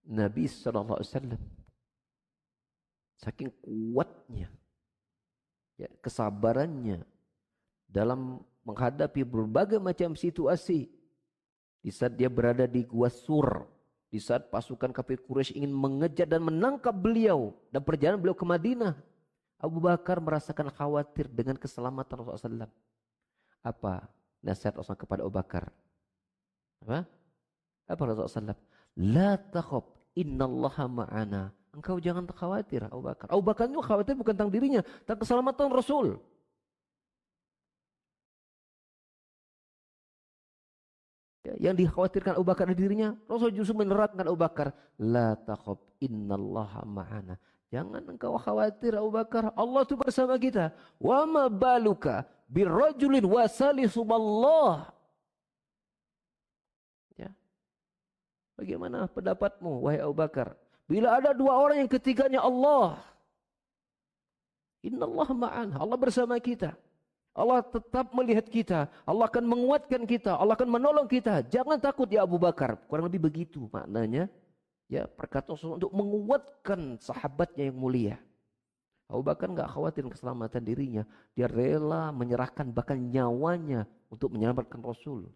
Nabi Sallallahu Alaihi Wasallam saking kuatnya ya, kesabarannya dalam menghadapi berbagai macam situasi di saat dia berada di Gua Sur di saat pasukan kafir Quraisy ingin mengejar dan menangkap beliau dan perjalanan beliau ke Madinah Abu Bakar merasakan khawatir dengan keselamatan Rasulullah SAW. Apa nasihat Rasulullah kepada Abu Bakar? Apa? Apa Rasulullah SAW? La takhab innallaha ma'ana. Engkau jangan khawatir Abu Bakar. Abu Bakar itu khawatir bukan tentang dirinya, tentang keselamatan Rasul. Ya, yang dikhawatirkan Abu Bakar dirinya, Rasul justru menerapkan Abu Bakar. La takhab innallaha ma'ana. Jangan engkau khawatir Abu Bakar. Allah itu bersama kita. Wa ma baluka birrajulin wasalisubullah. Bagaimana pendapatmu wahai Abu Bakar? Bila ada dua orang yang ketiganya Allah. Inna Allah ma'an. Allah bersama kita. Allah tetap melihat kita. Allah akan menguatkan kita. Allah akan menolong kita. Jangan takut ya Abu Bakar. Kurang lebih begitu maknanya. Ya perkataan untuk menguatkan sahabatnya yang mulia. Abu Bakar nggak khawatir keselamatan dirinya. Dia rela menyerahkan bahkan nyawanya untuk menyelamatkan Rasul.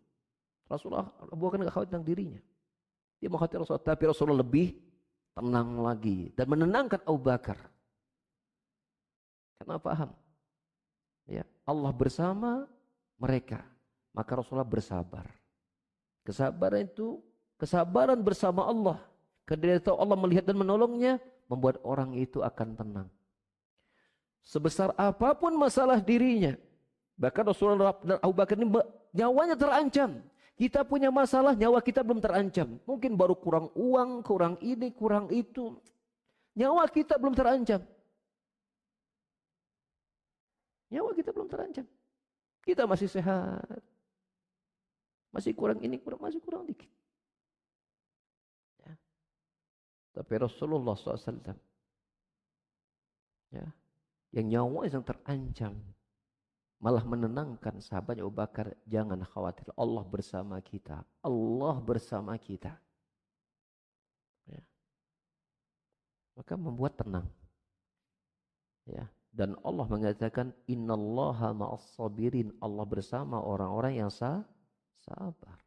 Rasulullah Abu Bakar nggak khawatir tentang dirinya. Dia mengkhawatir Rasulullah, tapi Rasulullah lebih tenang lagi dan menenangkan Abu Bakar. Karena paham, Allah bersama mereka, maka Rasulullah bersabar. Kesabaran itu kesabaran bersama Allah. Dia tahu Allah melihat dan menolongnya, membuat orang itu akan tenang. Sebesar apa pun masalah dirinya, bahkan Rasulullah dan Abu Bakar ini nyawanya terancam. Kita punya masalah, nyawa kita belum terancam. Mungkin baru kurang uang, kurang ini, kurang itu. Nyawa kita belum terancam. Nyawa kita belum terancam. Kita masih sehat. Masih kurang ini, kurang masih kurang dikit. Ya. Tapi Rasulullah SAW ya, yang nyawa yang terancam malah menenangkan sahabat Abu Bakar jangan khawatir Allah bersama kita Allah bersama kita ya. maka membuat tenang ya dan Allah mengatakan innallaha ma'as sabirin Allah bersama orang-orang yang sah sabar.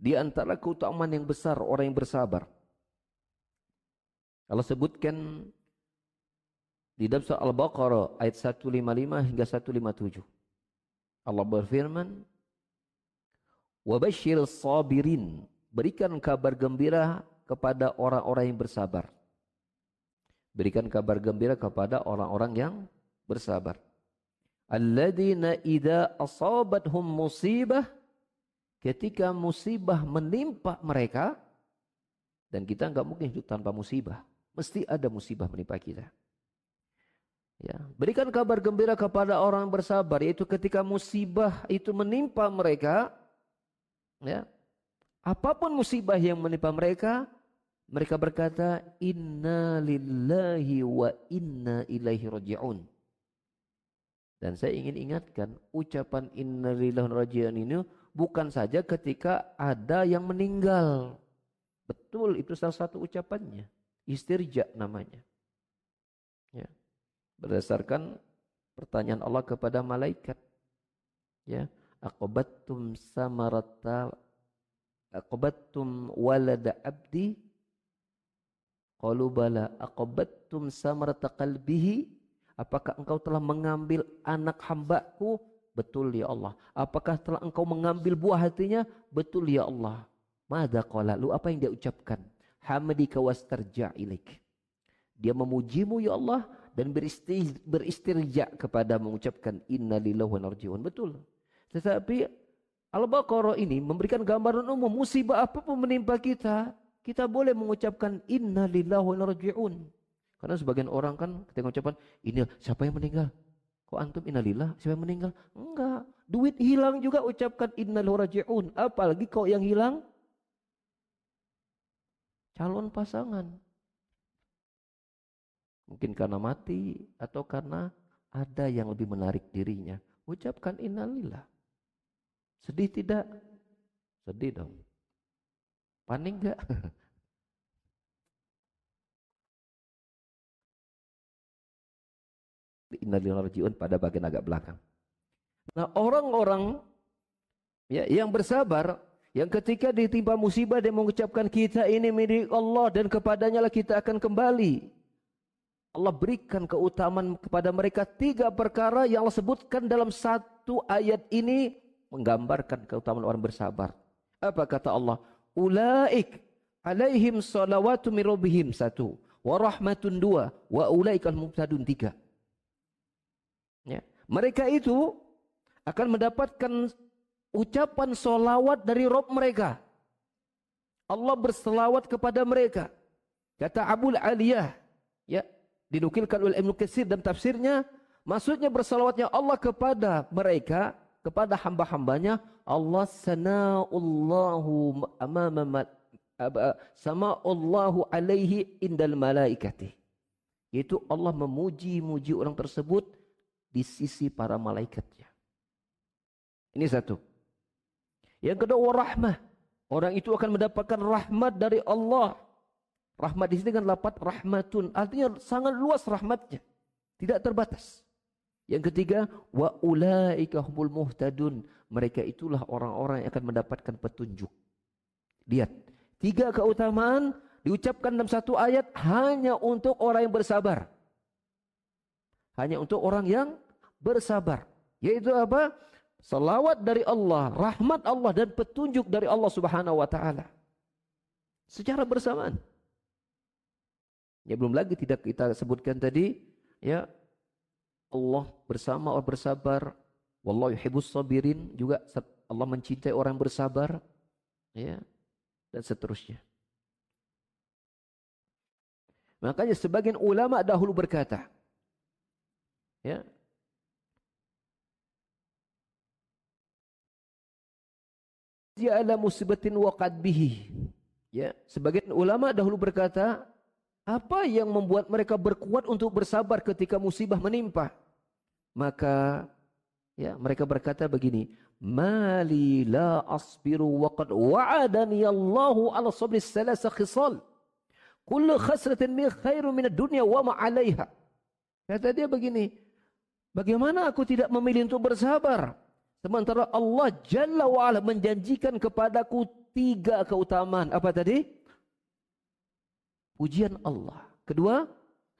Di antara keutamaan yang besar orang yang bersabar. Kalau sebutkan di dalam surah Al-Baqarah ayat 155 hingga 157. Allah berfirman, Wabashir sabirin. Berikan kabar gembira kepada orang-orang yang bersabar. Berikan kabar gembira kepada orang-orang yang bersabar. Alladzina idza asabathum musibah ketika musibah menimpa mereka dan kita enggak mungkin hidup tanpa musibah. Mesti ada musibah menimpa kita. Ya, berikan kabar gembira kepada orang bersabar yaitu ketika musibah itu menimpa mereka Ya. Apa pun musibah yang menimpa mereka, mereka berkata inna lillahi wa inna ilaihi raji'un. Dan saya ingin ingatkan ucapan inna lillahi raji'un ini bukan saja ketika ada yang meninggal. Betul itu salah satu ucapannya. Istirja namanya. Berdasarkan pertanyaan Allah kepada malaikat. Ya aqbattum samarata aqbattum walada abdi? Qalu bala samarata qalbihi? Apakah engkau telah mengambil anak hambaku? Betul ya Allah. Apakah telah engkau mengambil buah hatinya? Betul ya Allah. Mada qala? Lu apa yang dia ucapkan? Hamadika wastarja ilaik. Dia memujimu ya Allah dan beristirja kepada mengucapkan inna lillahi wa narjiun betul tetapi Al-Baqarah ini memberikan gambaran umum musibah apa pun menimpa kita, kita boleh mengucapkan inna lillahi wa raji'un. Karena sebagian orang kan ketika mengucapkan ini siapa yang meninggal? Kok antum innalillah siapa yang meninggal? Enggak. Duit hilang juga ucapkan inna lillahi raji'un. Apalagi kau yang hilang calon pasangan. Mungkin karena mati atau karena ada yang lebih menarik dirinya. Ucapkan innalillah. Sedih tidak? Sedih dong. Panik enggak? Innalillahi pada bagian agak belakang. Nah, orang-orang ya yang bersabar yang ketika ditimpa musibah dia mengucapkan kita ini milik Allah dan kepadanya lah kita akan kembali. Allah berikan keutamaan kepada mereka tiga perkara yang Allah sebutkan dalam satu ayat ini menggambarkan keutamaan orang bersabar. Apa kata Allah? Ulaik alaihim salawatu satu. Wa rahmatun dua. Wa ulaikal mubtadun tiga. Ya. Mereka itu akan mendapatkan ucapan solawat dari Rob mereka. Allah berselawat kepada mereka. Kata Abu Aliyah, ya, dinukilkan oleh Ibnu Katsir dan tafsirnya, maksudnya berselawatnya Allah kepada mereka kepada hamba-hambanya Allah sana'ullahu amama sama'ullahu alaihi indal malaikati. Yaitu Allah memuji-muji orang tersebut di sisi para malaikatnya. Ini satu. Yang kedua rahmah orang itu akan mendapatkan rahmat dari Allah rahmat di sini dengan lapat rahmatun artinya sangat luas rahmatnya tidak terbatas yang ketiga, wa ulaika humul muhtadun. Mereka itulah orang-orang yang akan mendapatkan petunjuk. Lihat, tiga keutamaan diucapkan dalam satu ayat hanya untuk orang yang bersabar. Hanya untuk orang yang bersabar. Yaitu apa? Salawat dari Allah, rahmat Allah dan petunjuk dari Allah Subhanahu wa taala. Secara bersamaan. Ya belum lagi tidak kita sebutkan tadi ya Allah bersama orang bersabar. Wallahu yuhibbus sabirin juga Allah mencintai orang bersabar, ya, dan seterusnya. Makanya sebagian ulama dahulu berkata, ya, dia ala musibatin waqad bihi. Ya, sebagian ulama dahulu berkata, apa yang membuat mereka berkuat untuk bersabar ketika musibah menimpa? Maka ya, mereka berkata begini, "Mali la asbiru wa qad wa'adani Allahu ala sabri salasa khisal. Kullu khasratin min khairu min dunya wa ma 'alaiha." Kata dia begini, bagaimana aku tidak memilih untuk bersabar? Sementara Allah Jalla wa'ala menjanjikan kepadaku tiga keutamaan. Apa tadi? Pujian Allah. Kedua,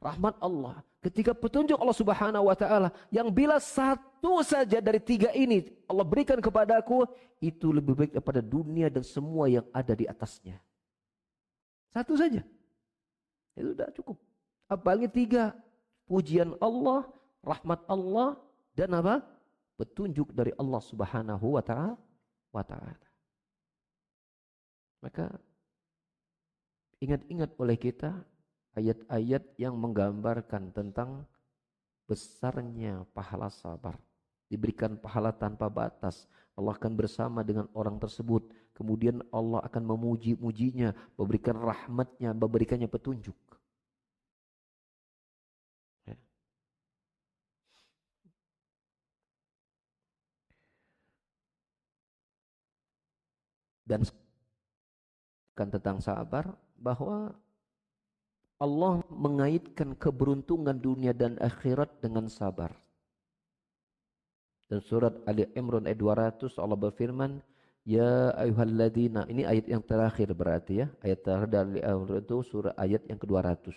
rahmat Allah. Ketika petunjuk Allah Subhanahu wa taala yang bila satu saja dari tiga ini Allah berikan kepadaku itu lebih baik daripada dunia dan semua yang ada di atasnya. Satu saja. Itu sudah cukup. Apalagi tiga. Pujian Allah, rahmat Allah dan apa? Petunjuk dari Allah Subhanahu. Wa taala. Maka ingat-ingat oleh kita ayat-ayat yang menggambarkan tentang besarnya pahala sabar. Diberikan pahala tanpa batas. Allah akan bersama dengan orang tersebut. Kemudian Allah akan memuji-mujinya, memberikan rahmatnya, memberikannya petunjuk. Ya. Dan tentang sabar bahwa Allah mengaitkan keberuntungan dunia dan akhirat dengan sabar. Dan surat Ali Imran ayat 200 Allah berfirman, Ya ayuhalladzina, ini ayat yang terakhir berarti ya. Ayat terakhir dari Imran itu surah ayat yang ke-200.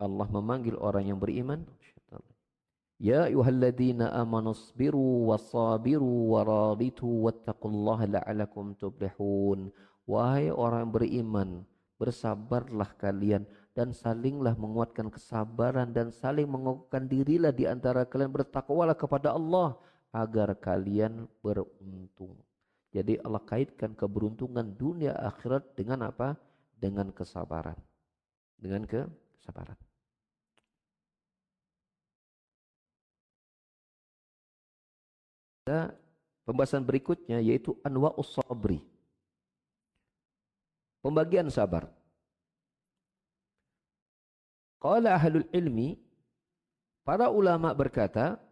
Allah memanggil orang yang beriman. Ya ayuhalladzina amanu sabiru wasabiru waraditu wattaqullaha la'alakum tuflihun. Wahai orang beriman, bersabarlah kalian dan salinglah menguatkan kesabaran dan saling menguatkan dirilah di antara kalian bertakwalah kepada Allah agar kalian beruntung. Jadi Allah kaitkan keberuntungan dunia akhirat dengan apa? Dengan kesabaran. Dengan ke kesabaran. pembahasan berikutnya yaitu anwa'us sabri Pembagian sabar. Qala ahlul ilmi, para ulama berkata,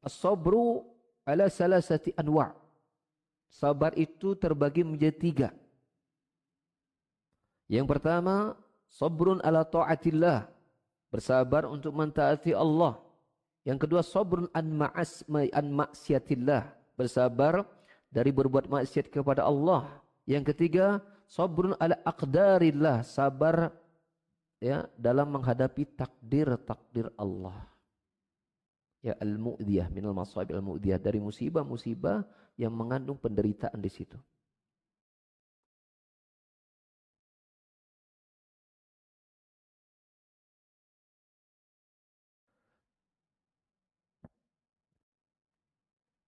as-sabru ala salasati anwa'. Sabar itu terbagi menjadi tiga. Yang pertama, sabrun ala ta'atillah. Bersabar untuk mentaati Allah. Yang kedua, sabrun an ma'as an maksiatillah. Bersabar dari berbuat maksiat kepada Allah. Yang ketiga, sabrun ala aqdarillah, sabar ya dalam menghadapi takdir-takdir Allah. Ya al-mu'diyah minal masaib al-mu'diyah dari musibah-musibah yang mengandung penderitaan di situ.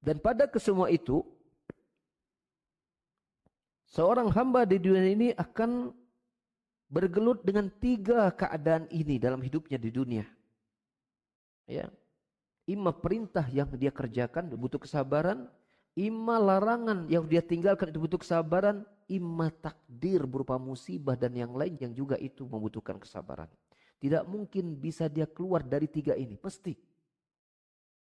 Dan pada kesemua itu Seorang hamba di dunia ini akan bergelut dengan tiga keadaan ini dalam hidupnya di dunia. Ya. Ima perintah yang dia kerjakan butuh kesabaran, ima larangan yang dia tinggalkan itu butuh kesabaran, ima takdir berupa musibah dan yang lain yang juga itu membutuhkan kesabaran. Tidak mungkin bisa dia keluar dari tiga ini, pasti.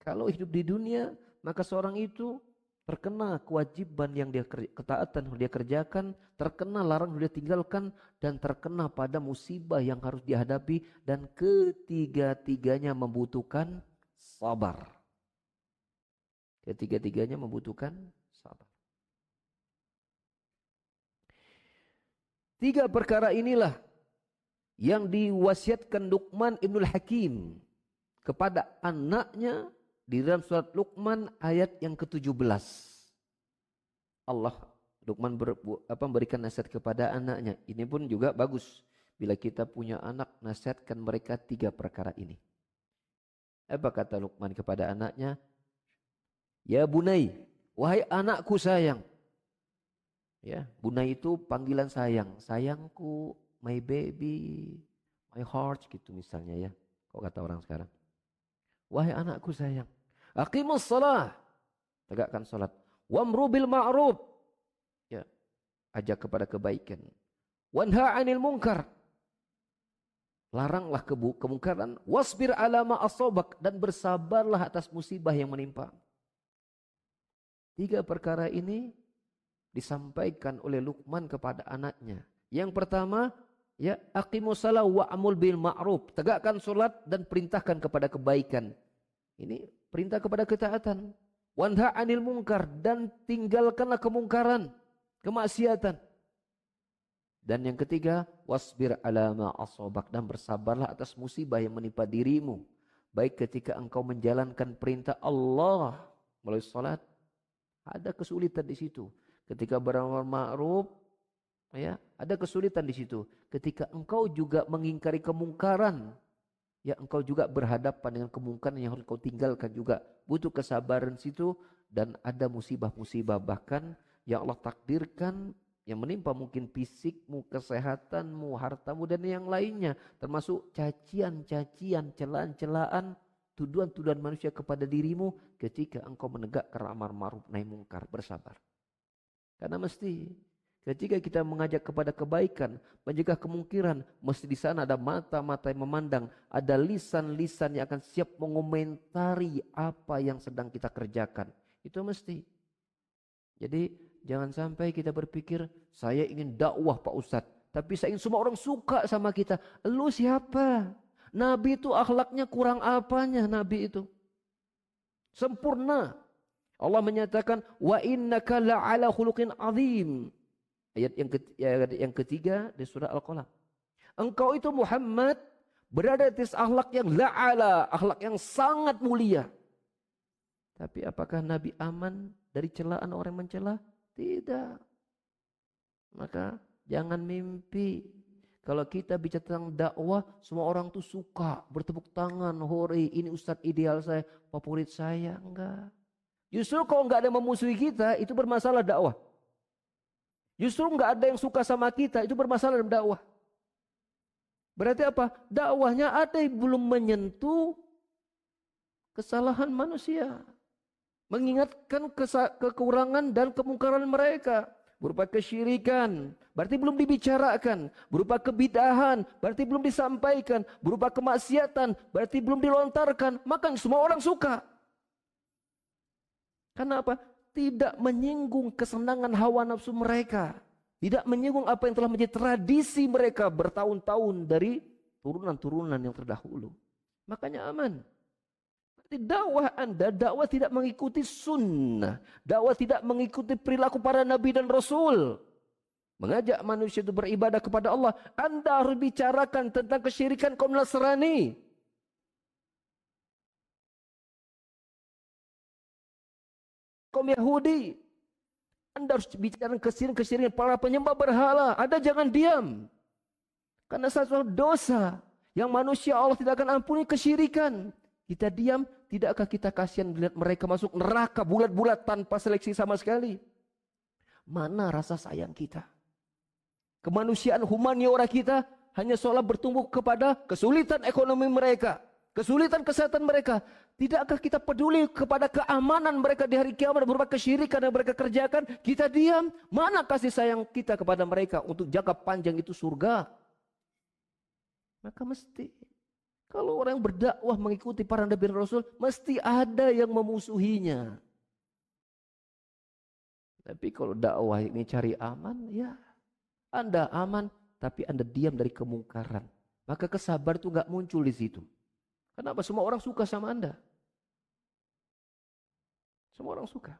Kalau hidup di dunia, maka seorang itu terkena kewajiban yang dia ketaatan yang dia kerjakan, terkena larang yang dia tinggalkan dan terkena pada musibah yang harus dihadapi dan ketiga-tiganya membutuhkan sabar. Ketiga-tiganya membutuhkan sabar. Tiga perkara inilah yang diwasiatkan Luqman Ibnul Hakim kepada anaknya di dalam surat Luqman ayat yang ke-17. Allah Luqman ber, apa, memberikan nasihat kepada anaknya. Ini pun juga bagus. Bila kita punya anak, nasihatkan mereka tiga perkara ini. Apa kata Luqman kepada anaknya? Ya bunai, Wahai anakku sayang. Ya, bunda itu panggilan sayang. Sayangku, my baby, my heart gitu misalnya ya. Kok kata orang sekarang. Wahai anakku sayang. Aqimus salah. Tegakkan salat. Wamru bil ma'ruf. Ya. Ajak kepada kebaikan. Wanha anil munkar. Laranglah kemungkaran. Wasbir alama asobak. Dan bersabarlah atas musibah yang menimpa. Tiga perkara ini disampaikan oleh Luqman kepada anaknya. Yang pertama, ya aqimus salah wa amul bil ma'ruf. Tegakkan salat dan perintahkan kepada kebaikan. Ini perintah kepada ketaatan. Wanha anil mungkar dan tinggalkanlah kemungkaran, kemaksiatan. Dan yang ketiga, wasbir alama asobak dan bersabarlah atas musibah yang menimpa dirimu. Baik ketika engkau menjalankan perintah Allah melalui salat ada kesulitan di situ. Ketika beramar ma'ruf, ya, ada kesulitan di situ. Ketika engkau juga mengingkari kemungkaran, ya engkau juga berhadapan dengan kemungkaran yang harus kau tinggalkan juga. Butuh kesabaran situ dan ada musibah-musibah bahkan yang Allah takdirkan yang menimpa mungkin fisikmu, kesehatanmu, hartamu dan yang lainnya termasuk cacian-cacian, celaan-celaan tuduhan-tuduhan manusia kepada dirimu ketika engkau menegakkan amar ma'ruf nahi mungkar bersabar. Karena mesti ketika kita mengajak kepada kebaikan, mencegah kemungkiran, mesti di sana ada mata-mata yang memandang, ada lisan-lisan yang akan siap mengomentari apa yang sedang kita kerjakan. Itu mesti. Jadi jangan sampai kita berpikir saya ingin dakwah Pak Ustadz, tapi saya ingin semua orang suka sama kita. Lu siapa? Nabi itu akhlaknya kurang apanya Nabi itu? Sempurna. Allah menyatakan wa innaka la'ala khuluqin azim. Ayat yang ketiga, yang ketiga di surah Al-Qalam. Engkau itu Muhammad berada di atas akhlak yang la'ala, akhlak yang sangat mulia. Tapi apakah Nabi aman dari celaan orang mencela? Tidak. Maka jangan mimpi kalau kita bicara tentang dakwah, semua orang tuh suka bertepuk tangan, hore, ini ustadz ideal saya, favorit saya. Enggak. Justru kalau enggak ada yang memusuhi kita, itu bermasalah dakwah. Justru enggak ada yang suka sama kita, itu bermasalah dalam dakwah. Berarti apa? Dakwahnya ada yang belum menyentuh kesalahan manusia. Mengingatkan kekurangan dan kemungkaran mereka berupa kesyirikan, berarti belum dibicarakan, berupa kebidahan, berarti belum disampaikan, berupa kemaksiatan, berarti belum dilontarkan, maka semua orang suka. Karena apa? Tidak menyinggung kesenangan hawa nafsu mereka. Tidak menyinggung apa yang telah menjadi tradisi mereka bertahun-tahun dari turunan-turunan yang terdahulu. Makanya aman. Berarti dakwah Anda, dakwah tidak mengikuti sunnah. Dakwah tidak mengikuti perilaku para nabi dan rasul. Mengajak manusia itu beribadah kepada Allah. Anda harus bicarakan tentang kesyirikan kaum Nasrani. Kaum Yahudi. Anda harus bicara kesyirikan-kesyirikan para penyembah berhala. Anda jangan diam. Karena satu dosa yang manusia Allah tidak akan ampuni kesyirikan. Kita diam, tidakkah kita kasihan melihat mereka masuk neraka bulat-bulat tanpa seleksi sama sekali? Mana rasa sayang kita? Kemanusiaan humaniora kita hanya seolah bertumbuh kepada kesulitan ekonomi mereka, kesulitan kesehatan mereka. Tidakkah kita peduli kepada keamanan mereka di hari kiamat berupa kesyirikan yang mereka kerjakan? Kita diam. Mana kasih sayang kita kepada mereka untuk jangka panjang itu surga? Maka mesti kalau orang berdakwah mengikuti para nabi dan rasul, mesti ada yang memusuhinya. Tapi kalau dakwah ini cari aman, ya Anda aman, tapi Anda diam dari kemungkaran. Maka kesabar itu nggak muncul di situ. Kenapa? Semua orang suka sama Anda. Semua orang suka.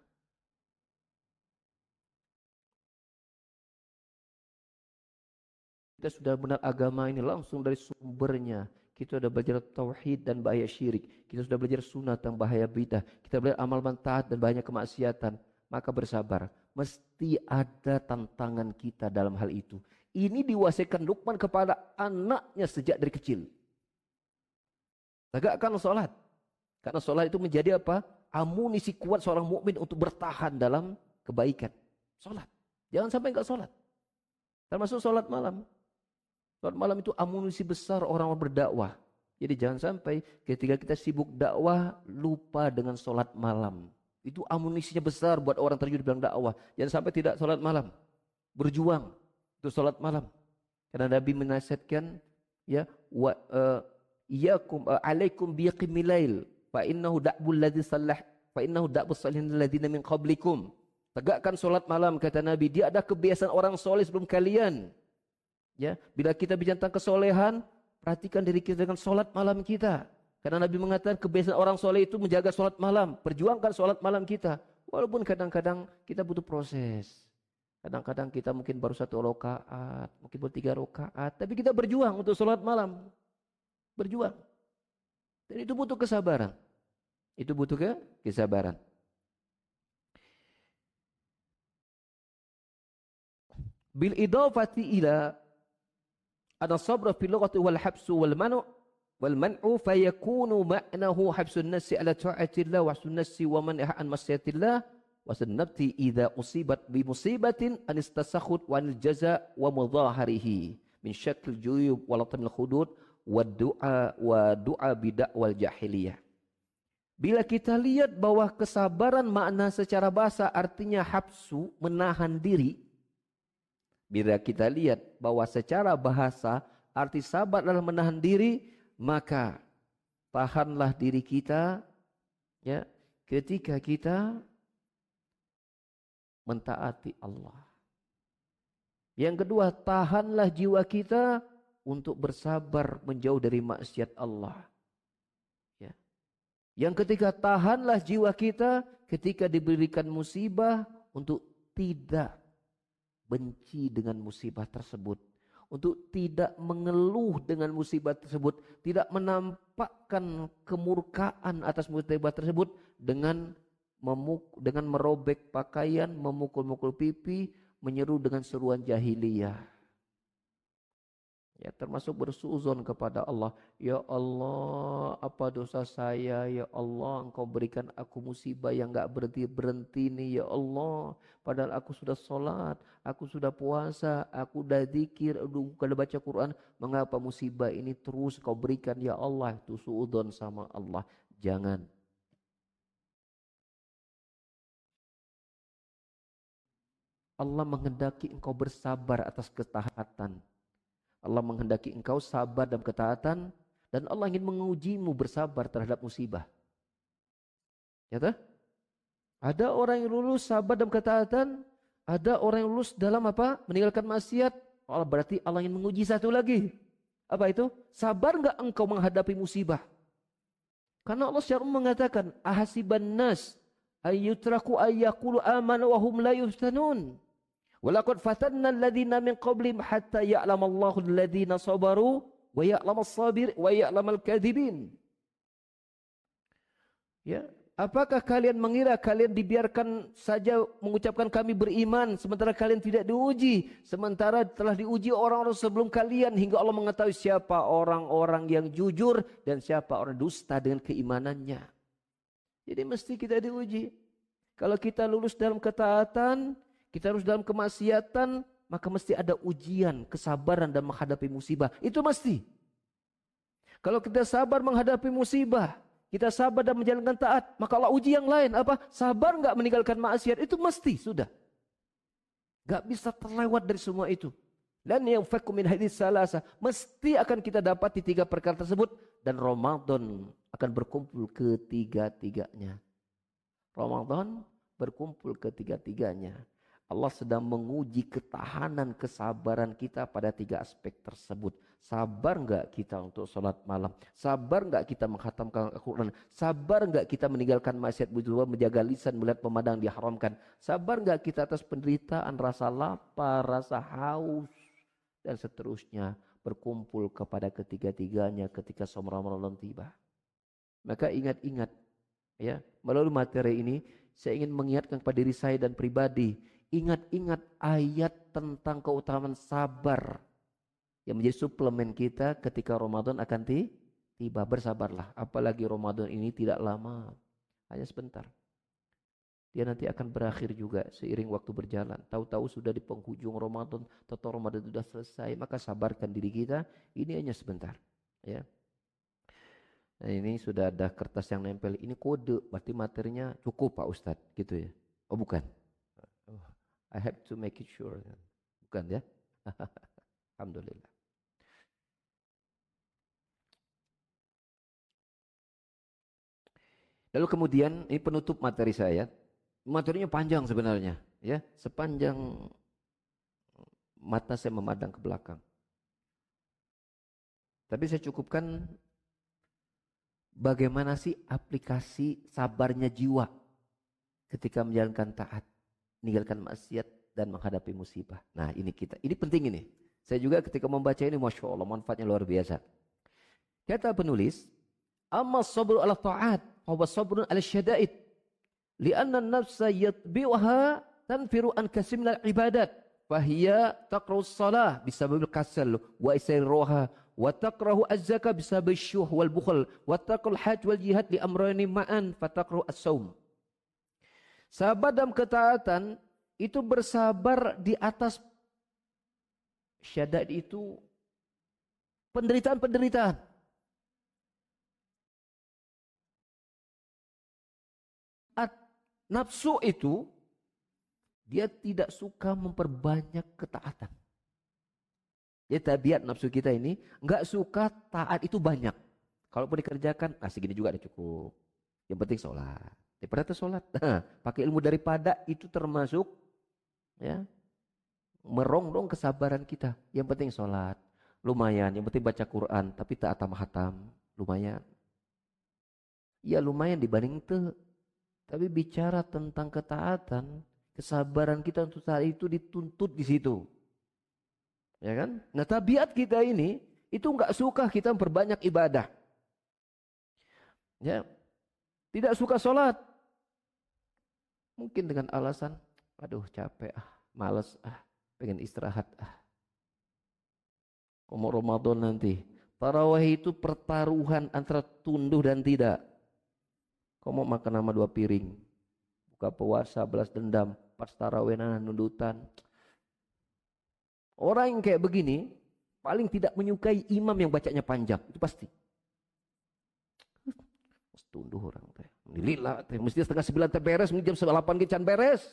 Kita sudah benar agama ini langsung dari sumbernya. Kita sudah belajar tauhid dan bahaya syirik. Kita sudah belajar sunat dan bahaya bidah. Kita belajar amal mantaat dan banyak kemaksiatan. Maka bersabar. Mesti ada tantangan kita dalam hal itu. Ini diwasikan Luqman kepada anaknya sejak dari kecil. Tegakkan sholat. Karena sholat itu menjadi apa? Amunisi kuat seorang mukmin untuk bertahan dalam kebaikan. Sholat. Jangan sampai enggak sholat. Termasuk sholat malam. Sholat malam itu amunisi besar orang berdakwah. Jadi jangan sampai ketika kita sibuk dakwah lupa dengan sholat malam. Itu amunisinya besar buat orang terjun bidang dakwah. Jangan sampai tidak sholat malam. Berjuang untuk sholat malam. Karena Nabi menasihatkan ya wa uh, iyakum uh, alaikum biqimilail fa innahu da'bul ladzi sallah fa innahu da'bus salihin ladzina min qablikum. Tegakkan solat malam kata Nabi. Dia ada kebiasaan orang soleh sebelum kalian. Ya bila kita bicara tentang kesolehan perhatikan diri kita dengan solat malam kita. Karena Nabi mengatakan kebiasaan orang soleh itu menjaga solat malam perjuangkan solat malam kita. Walaupun kadang-kadang kita butuh proses. Kadang-kadang kita mungkin baru satu rakaat mungkin baru tiga rakaat tapi kita berjuang untuk solat malam. Berjuang. Dan itu butuh kesabaran. Itu butuh ke kesabaran. Bil idafati ila ada sabra fil lughati wal habsu wal manu wal man'u fayakunu ma'nahu habsun nasi ala ta'atillah wa habsun nasi wa man'iha an masyatillah wa sunnati idza usibat bi musibatin an istasakhut wa anil jaza wa mudhaharihi min syakl juyub wa latamil khudud wa du'a wa du'a bidak wal jahiliyah. Bila kita lihat bahwa kesabaran makna secara bahasa artinya hapsu, menahan diri. Bila kita lihat bahwa secara bahasa arti sabar adalah menahan diri, maka tahanlah diri kita ya ketika kita mentaati Allah. Yang kedua, tahanlah jiwa kita untuk bersabar menjauh dari maksiat Allah. Ya. Yang ketiga, tahanlah jiwa kita ketika diberikan musibah untuk tidak benci dengan musibah tersebut. Untuk tidak mengeluh dengan musibah tersebut. Tidak menampakkan kemurkaan atas musibah tersebut dengan memuk dengan merobek pakaian, memukul-mukul pipi, menyeru dengan seruan jahiliyah. Ya, termasuk bersuzon kepada Allah. Ya Allah, apa dosa saya? Ya Allah, engkau berikan aku musibah yang enggak berhenti-berhenti nih. Ya Allah, padahal aku sudah sholat, aku sudah puasa, aku sudah zikir, udah baca Quran. Mengapa musibah ini terus kau berikan? Ya Allah, itu suudon sama Allah. Jangan. Allah menghendaki engkau bersabar atas ketaatan Allah menghendaki engkau sabar dalam ketaatan dan Allah ingin mengujimu bersabar terhadap musibah. Ya tak? Ada orang yang lulus sabar dalam ketaatan, ada orang yang lulus dalam apa? Meninggalkan maksiat. Allah berarti Allah ingin menguji satu lagi. Apa itu? Sabar enggak engkau menghadapi musibah? Karena Allah secara mengatakan, ahasiban nas ayyutraku ayyakulu amanu wa hum la yuftanun. Walaqad fatanna alladhina min qablihim hatta ya'lamallahu alladhina sabaru wa ya'lamas sabir wa ya'lamal kadhibin. Ya, apakah kalian mengira kalian dibiarkan saja mengucapkan kami beriman sementara kalian tidak diuji, sementara telah diuji orang-orang sebelum kalian hingga Allah mengetahui siapa orang-orang yang jujur dan siapa orang dusta dengan keimanannya. Jadi mesti kita diuji. Kalau kita lulus dalam ketaatan, kita harus dalam kemaksiatan, maka mesti ada ujian, kesabaran dan menghadapi musibah. Itu mesti. Kalau kita sabar menghadapi musibah, kita sabar dan menjalankan taat, maka Allah uji yang lain. Apa? Sabar nggak meninggalkan maksiat, itu mesti, sudah. Gak bisa terlewat dari semua itu. Dan yang fakum min hadis salasa. Mesti akan kita dapat di tiga perkara tersebut. Dan Ramadan akan berkumpul ketiga-tiganya. Ramadan berkumpul ketiga-tiganya. Allah sedang menguji ketahanan kesabaran kita pada tiga aspek tersebut. Sabar enggak kita untuk sholat malam? Sabar enggak kita menghatamkan Al-Quran? Sabar enggak kita meninggalkan maksiat bujurwa, menjaga lisan, melihat pemandangan diharamkan? Sabar enggak kita atas penderitaan, rasa lapar, rasa haus, dan seterusnya berkumpul kepada ketiga-tiganya ketika som Ramadan tiba. Maka ingat-ingat ya melalui materi ini saya ingin mengingatkan kepada diri saya dan pribadi ingat-ingat ayat tentang keutamaan sabar yang menjadi suplemen kita ketika Ramadan akan tiba. Bersabarlah, apalagi Ramadan ini tidak lama. hanya sebentar. Dia nanti akan berakhir juga seiring waktu berjalan. Tahu-tahu sudah di penghujung Ramadan, atau Ramadan sudah selesai, maka sabarkan diri kita, ini hanya sebentar. Ya. Nah ini sudah ada kertas yang nempel, ini kode, berarti materinya cukup Pak Ustadz, gitu ya. Oh bukan. I have to make it sure. Bukan ya. Alhamdulillah. Lalu kemudian ini penutup materi saya materinya panjang sebenarnya, ya, sepanjang mata saya memandang ke belakang. Tapi saya cukupkan bagaimana sih aplikasi sabarnya jiwa ketika menjalankan taat, meninggalkan maksiat dan menghadapi musibah. Nah ini kita, ini penting ini. Saya juga ketika membaca ini, masya Allah manfaatnya luar biasa. Kata penulis, amma sabru ala ta'at, wa sabrun ala syada'id li'anna nafsa yatbi'uha tanfiru an kasim ibadat fahiya taqra'u salah bisababil kasal wa isairuha wa taqrahu az-zakah bisababil syuh wal bukhl wa taqul hajj wal jihad li amrani ma'an fataqrahu as-saum sahabat dalam ketaatan itu bersabar di atas syadad itu penderitaan-penderitaan Nafsu itu dia tidak suka memperbanyak ketaatan. Jadi tabiat nafsu kita ini nggak suka taat itu banyak. Kalaupun dikerjakan, ah segini juga ada cukup. Yang penting sholat. Daripada itu sholat, nah, pakai ilmu daripada itu termasuk ya merongrong kesabaran kita. Yang penting sholat, lumayan. Yang penting baca Quran, tapi tak atam hatam, lumayan. Ya lumayan dibanding itu tapi bicara tentang ketaatan, kesabaran kita untuk saat itu dituntut di situ. Ya kan? Nah tabiat kita ini itu nggak suka kita memperbanyak ibadah. Ya, tidak suka sholat. Mungkin dengan alasan, aduh capek ah, males ah, pengen istirahat ah. Komo Ramadan nanti. Tarawih itu pertaruhan antara tunduh dan tidak. Mau makan nama dua piring. Buka puasa, belas dendam, pas tarawih nundutan. Orang yang kayak begini paling tidak menyukai imam yang bacanya panjang. Itu pasti. Tunduh orang teh. Lila teh. Mesti setengah sembilan teh beres. Jam delapan kican beres.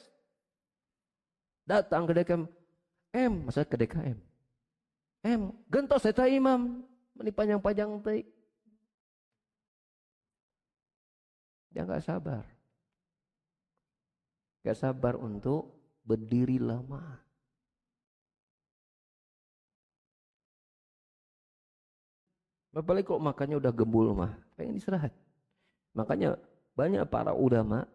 Datang ke DKM. M. Masa ke DKM. M. Gentos saya imam. Ini panjang-panjang teh. Dia nggak sabar. Gak sabar untuk berdiri lama. Apalagi kalau makannya udah gembul mah, pengen istirahat. Makanya banyak para ulama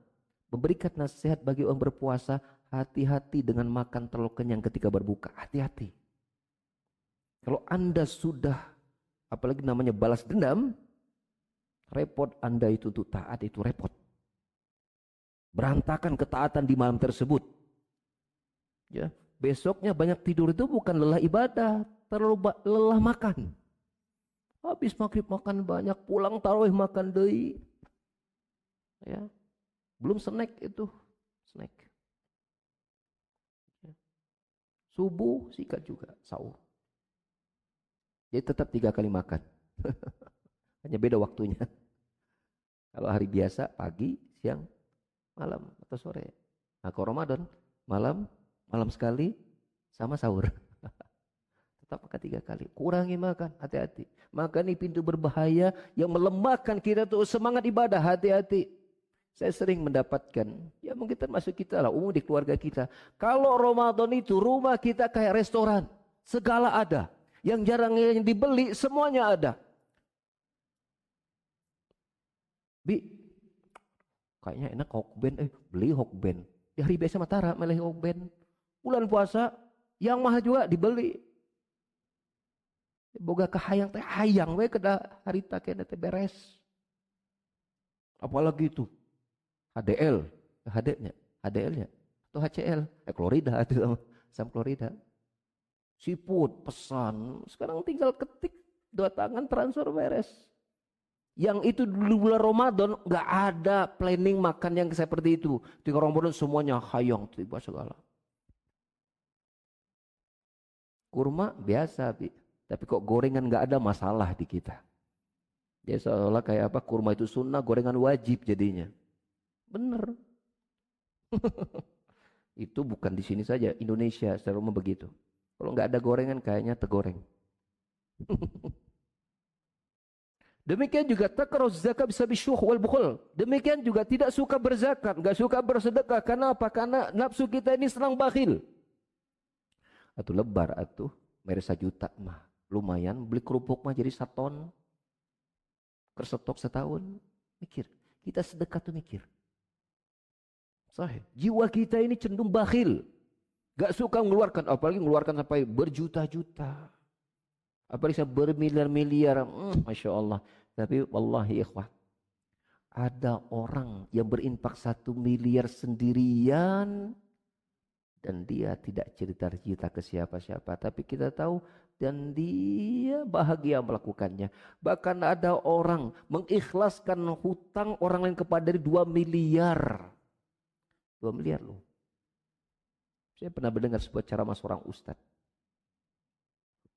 memberikan nasihat bagi orang berpuasa, hati-hati dengan makan terlalu kenyang ketika berbuka. Hati-hati. Kalau Anda sudah, apalagi namanya balas dendam, repot Anda itu untuk taat itu repot. Berantakan ketaatan di malam tersebut. Ya, besoknya banyak tidur itu bukan lelah ibadah, terlalu lelah makan. Habis maghrib makan banyak, pulang tarawih makan doi. Ya. Belum snack itu, snack. Ya. Subuh sikat juga, sahur. Jadi tetap tiga kali makan. Hanya beda waktunya. Kalau hari biasa pagi, siang, malam atau sore. Nah kalau Ramadan malam, malam sekali sama sahur. Tetap makan tiga kali. Kurangi makan, hati-hati. Makan ini pintu berbahaya yang melemahkan kita tuh semangat ibadah, hati-hati. Saya sering mendapatkan, ya mungkin termasuk kita lah, umum di keluarga kita. Kalau Ramadan itu rumah kita kayak restoran, segala ada. Yang jarang yang dibeli, semuanya ada. Bi, kayaknya enak hokben, eh beli hokben. Di hari biasa Matara meleh hokben. Bulan puasa yang mahal juga dibeli. Boga kahayang teh hayang we kada harita kena teh beres. Apalagi itu HDL, HD-nya, HDL-nya atau HCL, eh klorida itu sama, klorida. Siput pesan, sekarang tinggal ketik dua tangan transfer beres. Yang itu di bulan Ramadan nggak ada planning makan yang seperti itu. Di Ramadan semuanya hayang tiba segala. Kurma biasa, tapi kok gorengan nggak ada masalah di kita. Dia seolah kayak apa kurma itu sunnah, gorengan wajib jadinya. Bener. itu bukan di sini saja, Indonesia secara umum begitu. Kalau nggak ada gorengan kayaknya tegoreng. Demikian juga takrus zakat bisa bisyuh wal bukhul. Demikian juga tidak suka berzakat, nggak suka bersedekah. Karena apa? Karena nafsu kita ini senang bakhil. Atau lebar atau meresa juta mah. Lumayan beli kerupuk mah jadi saton. Kersetok setahun. Mikir. Kita sedekah tuh mikir. Sahih. Jiwa kita ini cenderung bakhil. Gak suka mengeluarkan. Apalagi mengeluarkan sampai berjuta-juta. Apalagi saya bermiliar-miliar. Hmm, Masya Allah. Tapi wallahi ikhwah. Ada orang yang berinfak satu miliar sendirian. Dan dia tidak cerita-cerita ke siapa-siapa. Tapi kita tahu dan dia bahagia melakukannya. Bahkan ada orang mengikhlaskan hutang orang lain kepada dari 2 miliar. 2 miliar loh. Saya pernah mendengar sebuah ceramah seorang ustadz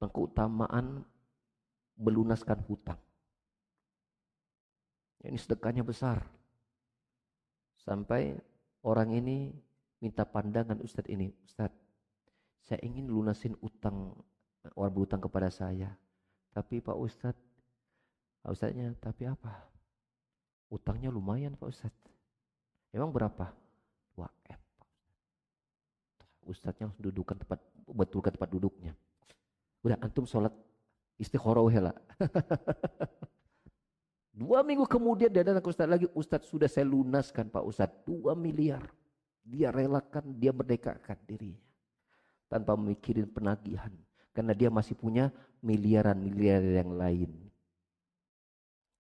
tentang keutamaan melunaskan hutang. Ini sedekahnya besar. Sampai orang ini minta pandangan Ustadz ini. Ustadz, saya ingin lunasin utang orang berutang kepada saya. Tapi Pak Ustadz, Pak Ustadznya, tapi apa? Utangnya lumayan Pak Ustadz. Emang berapa? 2 M Pak Ustadz. Ustadznya dudukan tempat, betulkan tempat duduknya. Udah antum sholat istikharah lah. Dua minggu kemudian dia datang ke Ustaz lagi, Ustaz sudah saya lunaskan Pak Ustaz, dua miliar. Dia relakan, dia merdekakan dirinya. Tanpa memikirin penagihan. Karena dia masih punya miliaran-miliaran yang lain.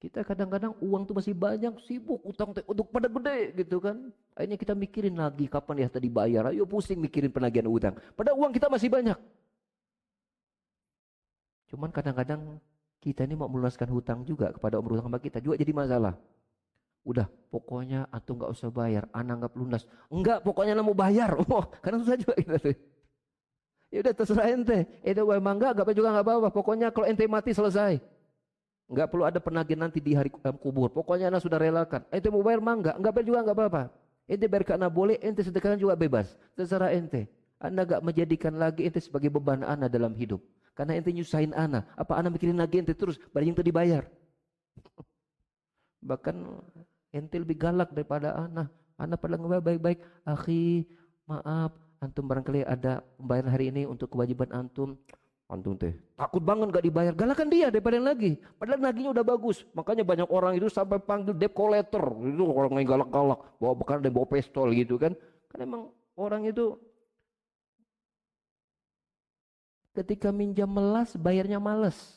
Kita kadang-kadang uang tuh masih banyak, sibuk utang untuk pada gede gitu kan. Akhirnya kita mikirin lagi kapan ya tadi bayar. Ayo pusing mikirin penagihan utang. Padahal uang kita masih banyak. Cuman kadang-kadang kita ini mau melunaskan hutang juga kepada om hutang sama kita juga jadi masalah. Udah, pokoknya antum nggak usah bayar, anak nggak lunas. Enggak, pokoknya anak mau bayar. Oh, karena susah juga kita tuh. Ya udah terserah ente. Itu memang enggak, enggak juga enggak apa-apa. Pokoknya kalau ente mati selesai. Enggak perlu ada penagih nanti di hari kubur. Pokoknya anak sudah relakan. Ente mau bayar mah enggak, bayar juga enggak apa-apa. Ente bayar karena boleh, ente sedekahkan juga bebas. Terserah ente. Anda enggak menjadikan lagi ente sebagai beban anak dalam hidup. Karena ente nyusahin ana. Apa ana mikirin lagi ente terus baru yang dibayar. Bahkan ente lebih galak daripada ana. Ana pada ngebayar baik-baik. Akhi, maaf. Antum barangkali ada pembayaran hari ini untuk kewajiban antum. Antum teh takut banget gak dibayar. Galakan dia daripada yang lagi. Padahal naginya udah bagus. Makanya banyak orang itu sampai panggil debt collector. Itu orang yang galak-galak. Bawa bekal dan bawa pistol gitu kan. Karena emang orang itu Ketika minjam melas, bayarnya males.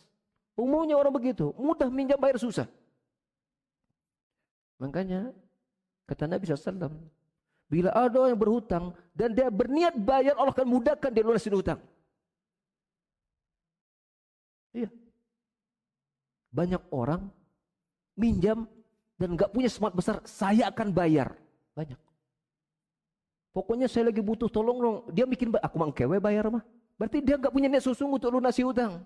Umumnya orang begitu, mudah minjam bayar susah. Makanya kata Nabi SAW, bila ada orang yang berhutang dan dia berniat bayar, Allah akan mudahkan dia lunasin hutang. Iya. Banyak orang minjam dan nggak punya semangat besar, saya akan bayar. Banyak. Pokoknya saya lagi butuh tolong dong. Dia bikin, aku mangkewe bayar mah. Berarti dia nggak punya niat sungguh untuk lunasi hutang.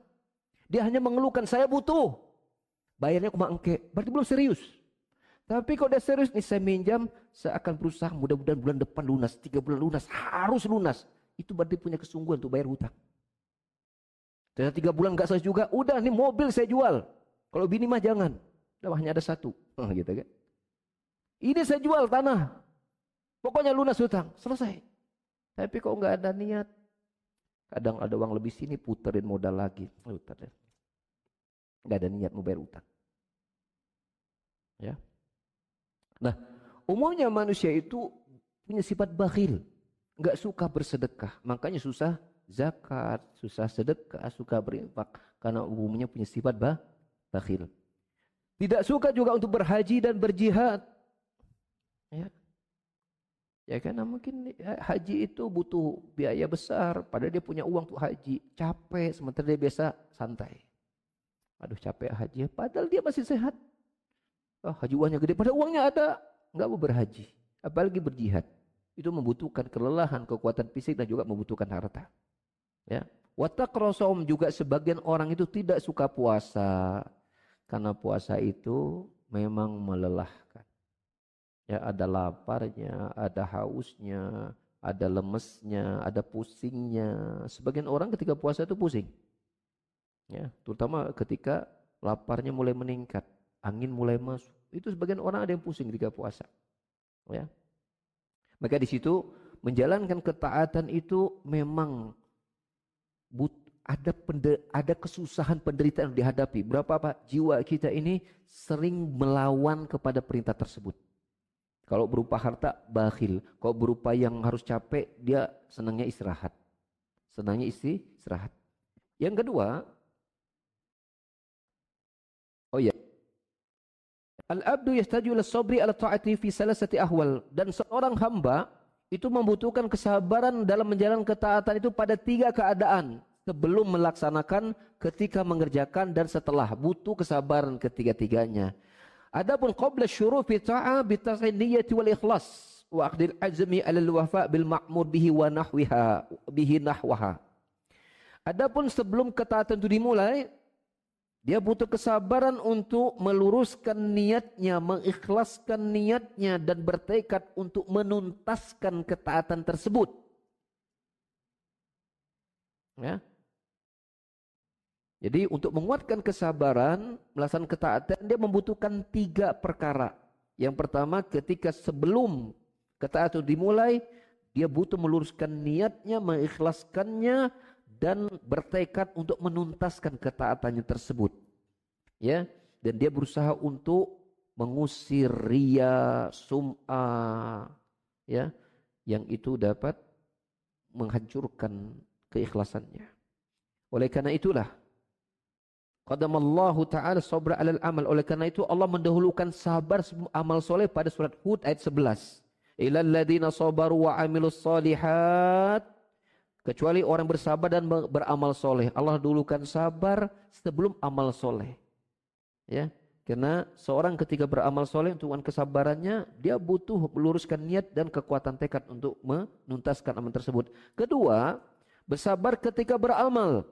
Dia hanya mengeluhkan, saya butuh. Bayarnya cuma engke. Berarti belum serius. Tapi kalau dia serius nih saya minjam, saya akan berusaha mudah-mudahan bulan depan lunas, tiga bulan lunas, harus lunas. Itu berarti punya kesungguhan untuk bayar hutang. Dan tiga bulan nggak selesai juga, udah nih mobil saya jual. Kalau bini mah jangan. Udah hanya ada satu. Oh, gitu kan. Ini saya jual tanah. Pokoknya lunas hutang. Selesai. Tapi kok nggak ada niat, Kadang ada uang lebih sini puterin modal lagi. Puter deh. Gak ada niat mau bayar utang. Ya. Nah, umumnya manusia itu punya sifat bakhil. Gak suka bersedekah. Makanya susah zakat, susah sedekah, suka berinfak. Karena umumnya punya sifat bah, bakhil. Tidak suka juga untuk berhaji dan berjihad. Ya. Ya karena mungkin ya, haji itu butuh biaya besar. Padahal dia punya uang untuk haji. Capek sementara dia biasa santai. Aduh capek haji. Padahal dia masih sehat. Oh, haji uangnya gede, pada uangnya ada, nggak mau berhaji. Apalagi berjihad. Itu membutuhkan kelelahan, kekuatan fisik dan juga membutuhkan harta. Ya. Watakrosom juga sebagian orang itu tidak suka puasa. Karena puasa itu memang melelahkan. Ya, ada laparnya, ada hausnya, ada lemesnya, ada pusingnya. Sebagian orang ketika puasa itu pusing. Ya, terutama ketika laparnya mulai meningkat, angin mulai masuk. Itu sebagian orang ada yang pusing ketika puasa. Ya. Maka di situ menjalankan ketaatan itu memang but, ada pende, ada kesusahan penderitaan yang dihadapi. Berapa apa jiwa kita ini sering melawan kepada perintah tersebut. Kalau berupa harta bakhil, kalau berupa yang harus capek dia senangnya istirahat. Senangnya isi istirahat. Yang kedua, Oh ya. Al-abdu yastaju sabri ala ta'ati fi salasati ahwal. Dan seorang hamba itu membutuhkan kesabaran dalam menjalankan ketaatan itu pada tiga keadaan. Sebelum melaksanakan, ketika mengerjakan, dan setelah. Butuh kesabaran ketiga-tiganya. Adapun qabla syuruh fi ta'a bitas'in niyati wal ikhlas. Wa aqdil azmi alal wafa bil ma'mur bihi wa nahwiha. Bihi nahwaha. Adapun sebelum ketaatan itu dimulai, dia butuh kesabaran untuk meluruskan niatnya, mengikhlaskan niatnya dan bertekad untuk menuntaskan ketaatan tersebut. Ya. Jadi untuk menguatkan kesabaran, melaksanakan ketaatan dia membutuhkan tiga perkara. Yang pertama ketika sebelum ketaatan dimulai, dia butuh meluruskan niatnya, mengikhlaskannya dan bertekad untuk menuntaskan ketaatannya tersebut. Ya, dan dia berusaha untuk mengusir ria, sum'ah, ya, yang itu dapat menghancurkan keikhlasannya. Oleh karena itulah Qadamallahu ta'ala sabra alal amal. Oleh karena itu Allah mendahulukan sabar amal soleh pada surat Hud ayat 11. Ilal ladina sabaru wa amilus salihat Kecuali orang bersabar dan beramal soleh. Allah dulukan sabar sebelum amal soleh. Ya, karena seorang ketika beramal soleh untuk kesabarannya, dia butuh meluruskan niat dan kekuatan tekad untuk menuntaskan amal tersebut. Kedua, bersabar ketika beramal.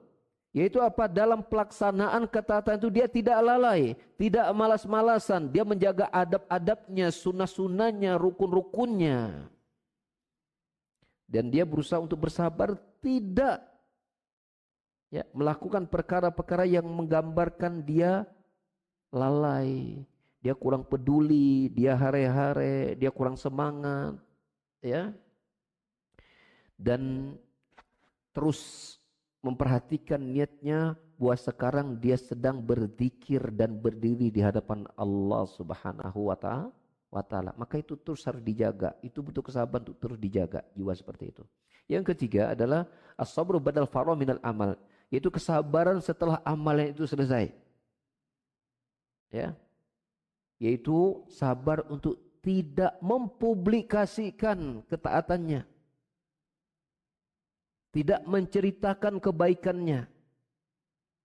Yaitu apa? Dalam pelaksanaan ketaatan itu dia tidak lalai, tidak malas-malasan. Dia menjaga adab-adabnya, sunnah-sunnahnya, rukun-rukunnya. Dan dia berusaha untuk bersabar tidak ya melakukan perkara-perkara yang menggambarkan dia lalai, dia kurang peduli, dia hare-hare, dia kurang semangat, ya. Dan terus memperhatikan niatnya bahwa sekarang dia sedang berzikir dan berdiri di hadapan Allah Subhanahu wa taala. Maka itu terus harus dijaga. Itu butuh kesabaran untuk terus dijaga jiwa seperti itu. Yang ketiga adalah as-sabru badal faro minal amal, yaitu kesabaran setelah amalan itu selesai. Ya. Yaitu sabar untuk tidak mempublikasikan ketaatannya. Tidak menceritakan kebaikannya.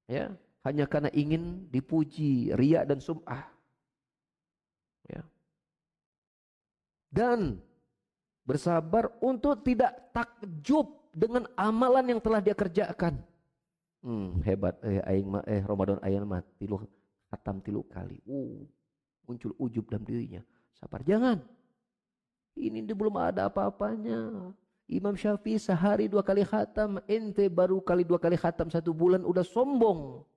Ya, hanya karena ingin dipuji, riak dan sum'ah. Ya. Dan Bersabar untuk tidak takjub dengan amalan yang telah dia kerjakan. Hmm, hebat eh aing eh Ramadan ayeuna mah tilu khatam tilu kali. Uh, muncul ujub dalam dirinya. Sabar, jangan. Ini belum ada apa-apanya. Imam Syafi'i sehari dua kali khatam, ente baru kali dua kali khatam satu bulan udah sombong.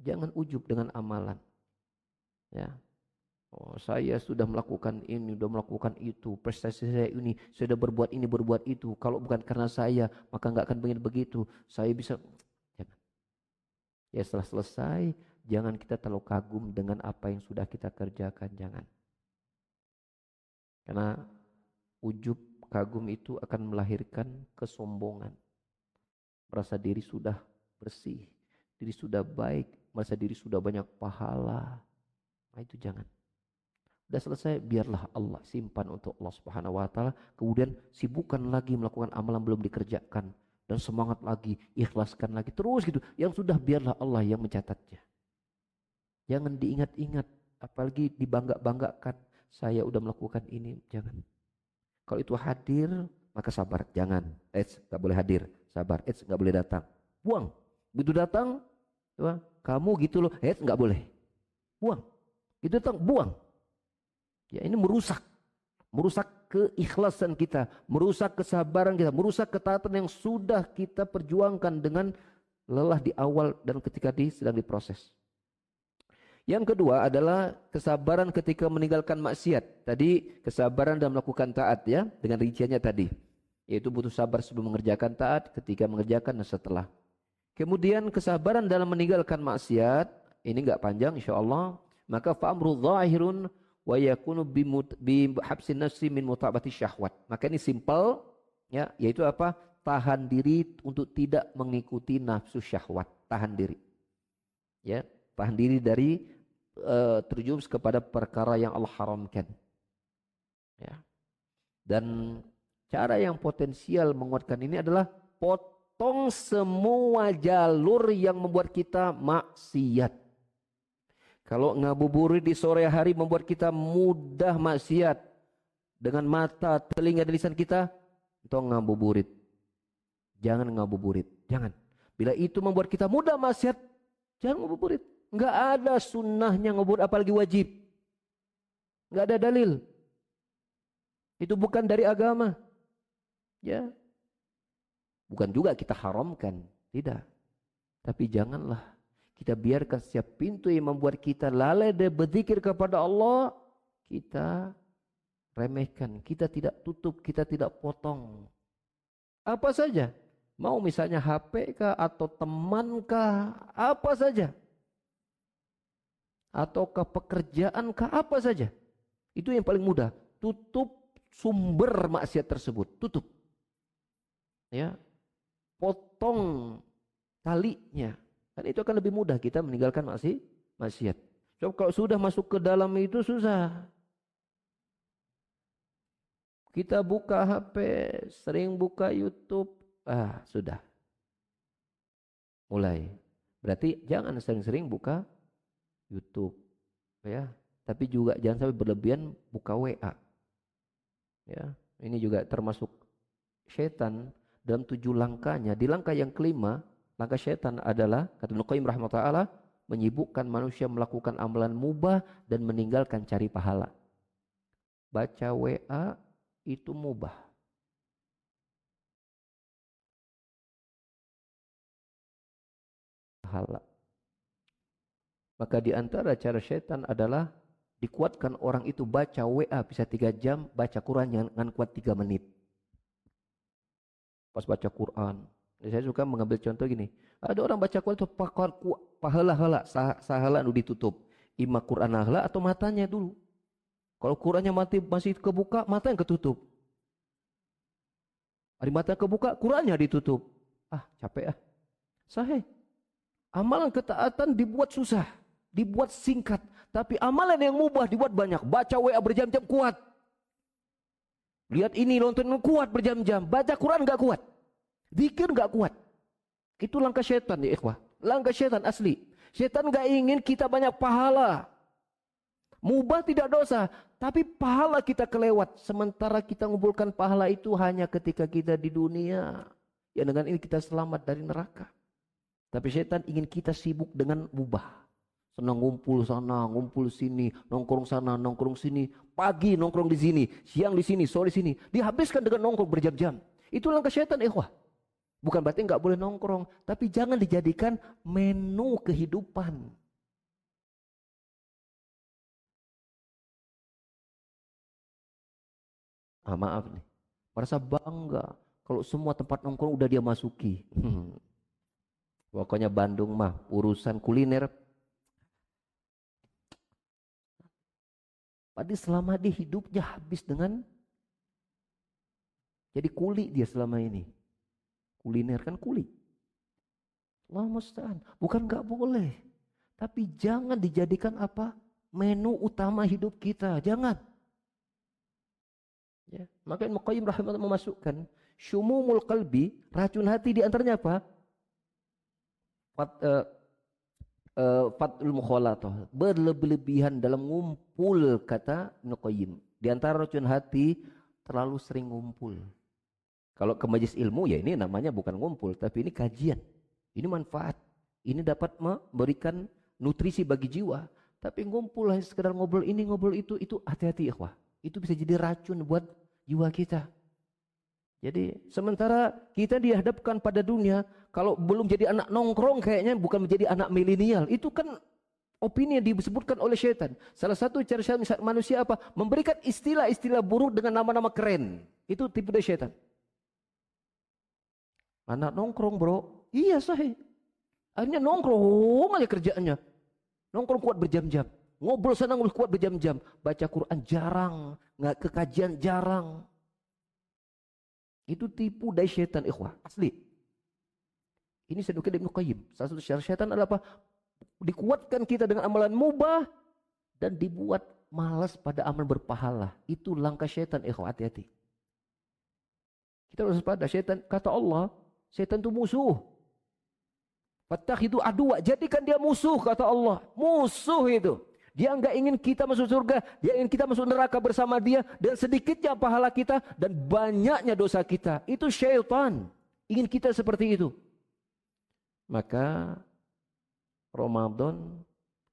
Jangan ujub dengan amalan. Ya, Oh, saya sudah melakukan ini, sudah melakukan itu, prestasi saya ini, sudah berbuat ini, berbuat itu. Kalau bukan karena saya, maka nggak akan begini begitu. Saya bisa, jangan. Ya setelah selesai, jangan kita terlalu kagum dengan apa yang sudah kita kerjakan, jangan. Karena ujub kagum itu akan melahirkan kesombongan. Merasa diri sudah bersih, diri sudah baik, merasa diri sudah banyak pahala. Nah itu jangan. Sudah selesai, biarlah Allah simpan untuk Allah Subhanahu wa taala. Kemudian sibukkan lagi melakukan amalan belum dikerjakan dan semangat lagi, ikhlaskan lagi terus gitu. Yang sudah biarlah Allah yang mencatatnya. Jangan diingat-ingat, apalagi dibangga-banggakan. Saya udah melakukan ini, jangan. Kalau itu hadir, maka sabar, jangan. Eh, nggak boleh hadir, sabar. Eh, nggak boleh datang. Buang. Begitu datang, kamu gitu loh, eh, nggak boleh. Buang. Itu datang, buang. Ya ini merusak. Merusak keikhlasan kita, merusak kesabaran kita, merusak ketaatan yang sudah kita perjuangkan dengan lelah di awal dan ketika di sedang diproses. Yang kedua adalah kesabaran ketika meninggalkan maksiat. Tadi kesabaran dalam melakukan taat ya, dengan rinciannya tadi. Yaitu butuh sabar sebelum mengerjakan taat, ketika mengerjakan dan setelah. Kemudian kesabaran dalam meninggalkan maksiat, ini enggak panjang insya Allah. Maka fa'amru zahirun wa yakunu bi habsin nafsi min mutabati syahwat. Maka ini simple ya, yaitu apa? Tahan diri untuk tidak mengikuti nafsu syahwat. Tahan diri. Ya, tahan diri dari uh, terjumus kepada perkara yang Allah haramkan. Ya. Dan cara yang potensial menguatkan ini adalah potong semua jalur yang membuat kita maksiat. Kalau ngabuburit di sore hari membuat kita mudah maksiat dengan mata, telinga, dan lisan kita, itu ngabuburit. Jangan ngabuburit, jangan. Bila itu membuat kita mudah maksiat, jangan ngabuburit. Enggak ada sunnahnya ngubur apalagi wajib. Enggak ada dalil. Itu bukan dari agama. Ya. Bukan juga kita haramkan. Tidak. Tapi janganlah kita biarkan setiap pintu yang membuat kita lalai dan berzikir kepada Allah. Kita remehkan. Kita tidak tutup. Kita tidak potong. Apa saja. Mau misalnya HP kah atau teman kah. Apa saja ataukah pekerjaan kah apa saja. Itu yang paling mudah. Tutup sumber maksiat tersebut, tutup. Ya. Potong talinya. Dan itu akan lebih mudah kita meninggalkan maksiat. maksiat. Coba kalau sudah masuk ke dalam itu susah. Kita buka HP, sering buka YouTube, ah sudah. Mulai. Berarti jangan sering-sering buka YouTube ya tapi juga jangan sampai berlebihan buka WA ya ini juga termasuk setan dalam tujuh langkahnya di langkah yang kelima langkah setan adalah kata Ibnu Qayyim rahimahullah menyibukkan manusia melakukan amalan mubah dan meninggalkan cari pahala baca WA itu mubah pahala maka di antara cara syaitan adalah dikuatkan orang itu baca WA bisa tiga jam, baca Quran jangan kuat tiga menit. Pas baca Quran. Saya suka mengambil contoh gini. Ada orang baca Quran itu pahala-hala, sahala nu ditutup. Ima Quran hala atau matanya dulu. Kalau Qurannya mati masih kebuka, mata yang ketutup. Hari mata kebuka, Qurannya ditutup. Ah, capek ah. Sahih. Amalan ketaatan dibuat susah dibuat singkat. Tapi amalan yang mubah dibuat banyak. Baca WA berjam-jam kuat. Lihat ini nonton kuat berjam-jam. Baca Quran gak kuat. Zikir gak kuat. Itu langkah syaitan ya ikhwah. Langkah syaitan asli. Syaitan gak ingin kita banyak pahala. Mubah tidak dosa. Tapi pahala kita kelewat. Sementara kita mengumpulkan pahala itu hanya ketika kita di dunia. Ya dengan ini kita selamat dari neraka. Tapi syaitan ingin kita sibuk dengan mubah. Senang ngumpul sana, ngumpul sini, nongkrong sana, nongkrong sini. Pagi nongkrong di sini, siang di sini, sore di sini. Dihabiskan dengan nongkrong berjam-jam. Itu langkah setan, ikhwah. Bukan berarti nggak boleh nongkrong, tapi jangan dijadikan menu kehidupan. Ah, maaf nih, merasa bangga kalau semua tempat nongkrong udah dia masuki. Pokoknya Bandung mah urusan kuliner Padahal selama dia hidupnya habis dengan jadi kuli dia selama ini. Kuliner kan kuli. Allah musta'an. Bukan gak boleh. Tapi jangan dijadikan apa? Menu utama hidup kita. Jangan. Ya. Maka Ibn Qayyim rahimahullah memasukkan syumumul qalbi, racun hati di antaranya apa? Fat, uh, uh, fatul berlebih-lebihan dalam ngumpul kata Ibnu. Di antara racun hati terlalu sering ngumpul. Kalau ke majlis ilmu ya ini namanya bukan ngumpul, tapi ini kajian. Ini manfaat. Ini dapat memberikan nutrisi bagi jiwa. Tapi ngumpul hanya sekedar ngobrol ini, ngobrol itu, itu hati-hati ikhwah. Itu bisa jadi racun buat jiwa kita. Jadi sementara kita dihadapkan pada dunia, kalau belum jadi anak nongkrong kayaknya bukan menjadi anak milenial. Itu kan opini yang disebutkan oleh syaitan. Salah satu cara manusia apa? Memberikan istilah-istilah buruk dengan nama-nama keren. Itu tipu dari syaitan. Anak nongkrong bro. Iya sahih. Akhirnya nongkrong aja kerjaannya. Nongkrong kuat berjam-jam. Ngobrol sana ngobrol kuat berjam-jam. Baca Quran jarang. Nggak kekajian jarang. Itu tipu dari syaitan ikhwah. Asli. Ini saya nukil Ibnu Qayyim. Salah satu syarat syaitan adalah apa? Dikuatkan kita dengan amalan mubah dan dibuat malas pada amal berpahala. Itu langkah syaitan ikhwah. Hati-hati. Kita harus pada syaitan. Kata Allah, syaitan itu musuh. itu adu, jadikan dia musuh kata Allah. Musuh itu. Dia enggak ingin kita masuk surga, dia ingin kita masuk neraka bersama dia dan sedikitnya pahala kita dan banyaknya dosa kita. Itu syaitan. Ingin kita seperti itu. Maka Ramadan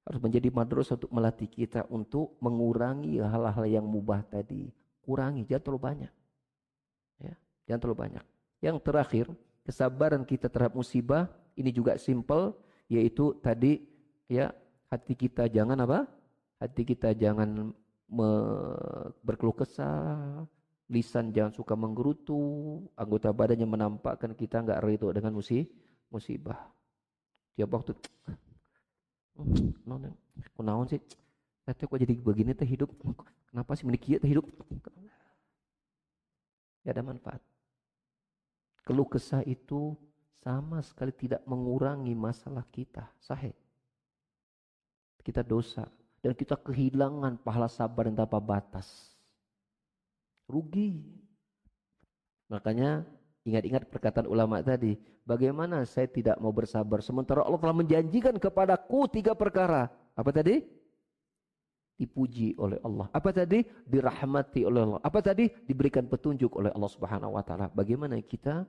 harus menjadi madrasah untuk melatih kita untuk mengurangi hal-hal yang mubah tadi. Kurangi, jangan terlalu banyak. Ya, jangan terlalu banyak. Yang terakhir, kesabaran kita terhadap musibah ini juga simple yaitu tadi ya hati kita jangan apa? Hati kita jangan me, berkeluh kesah, lisan jangan suka menggerutu, anggota badannya menampakkan kita nggak ridho dengan musib, musibah. Tiap waktu, non, naon sih? Saya kok jadi begini teh hidup? Kenapa sih menikah teh hidup? Ya ada manfaat. Keluh kesah itu sama sekali tidak mengurangi masalah kita. Sahih kita dosa dan kita kehilangan pahala sabar yang tanpa batas. Rugi. Makanya ingat-ingat perkataan ulama tadi, bagaimana saya tidak mau bersabar sementara Allah telah menjanjikan kepadaku tiga perkara. Apa tadi? Dipuji oleh Allah. Apa tadi? Dirahmati oleh Allah. Apa tadi? Diberikan petunjuk oleh Allah Subhanahu wa taala. Bagaimana kita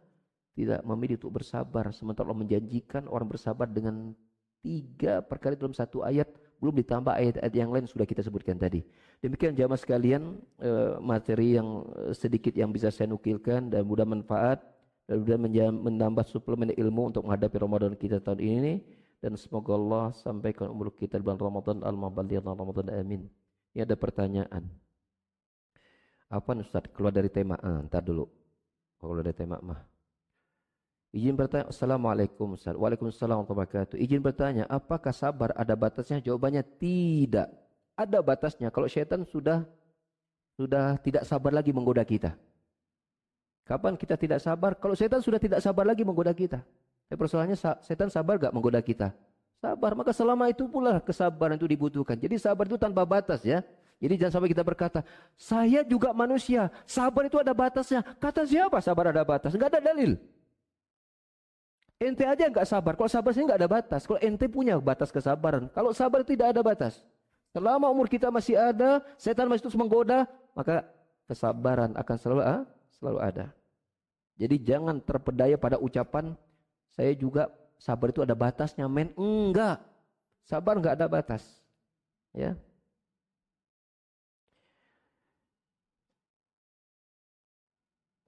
tidak memilih untuk bersabar sementara Allah menjanjikan orang bersabar dengan tiga perkara dalam satu ayat belum ditambah ayat-ayat yang lain sudah kita sebutkan tadi. Demikian jamaah sekalian eh, materi yang eh, sedikit yang bisa saya nukilkan dan mudah manfaat dan mudah menambah suplemen ilmu untuk menghadapi Ramadan kita tahun ini dan semoga Allah sampaikan umur kita di bulan Ramadan al-mabaliyah Ramadan amin. Ini ada pertanyaan. Apa Ustaz? Keluar dari tema. Ah, ntar dulu. Keluar dari tema mah. Izin bertanya, Assalamualaikum Ustaz. Waalaikumsalam warahmatullahi wabarakatuh. Izin bertanya, apakah sabar ada batasnya? Jawabannya tidak. Ada batasnya. Kalau syaitan sudah sudah tidak sabar lagi menggoda kita. Kapan kita tidak sabar? Kalau syaitan sudah tidak sabar lagi menggoda kita. Tapi persoalannya setan sabar gak menggoda kita? Sabar. Maka selama itu pula kesabaran itu dibutuhkan. Jadi sabar itu tanpa batas ya. Jadi jangan sampai kita berkata, saya juga manusia. Sabar itu ada batasnya. Kata siapa sabar ada batas? Enggak ada dalil. Ente aja nggak sabar. Kalau sabar sih nggak ada batas. Kalau ente punya batas kesabaran. Kalau sabar tidak ada batas. Selama umur kita masih ada, setan masih terus menggoda, maka kesabaran akan selalu ah, selalu ada. Jadi jangan terpedaya pada ucapan saya juga sabar itu ada batasnya, men. Enggak. Sabar nggak ada batas. Ya.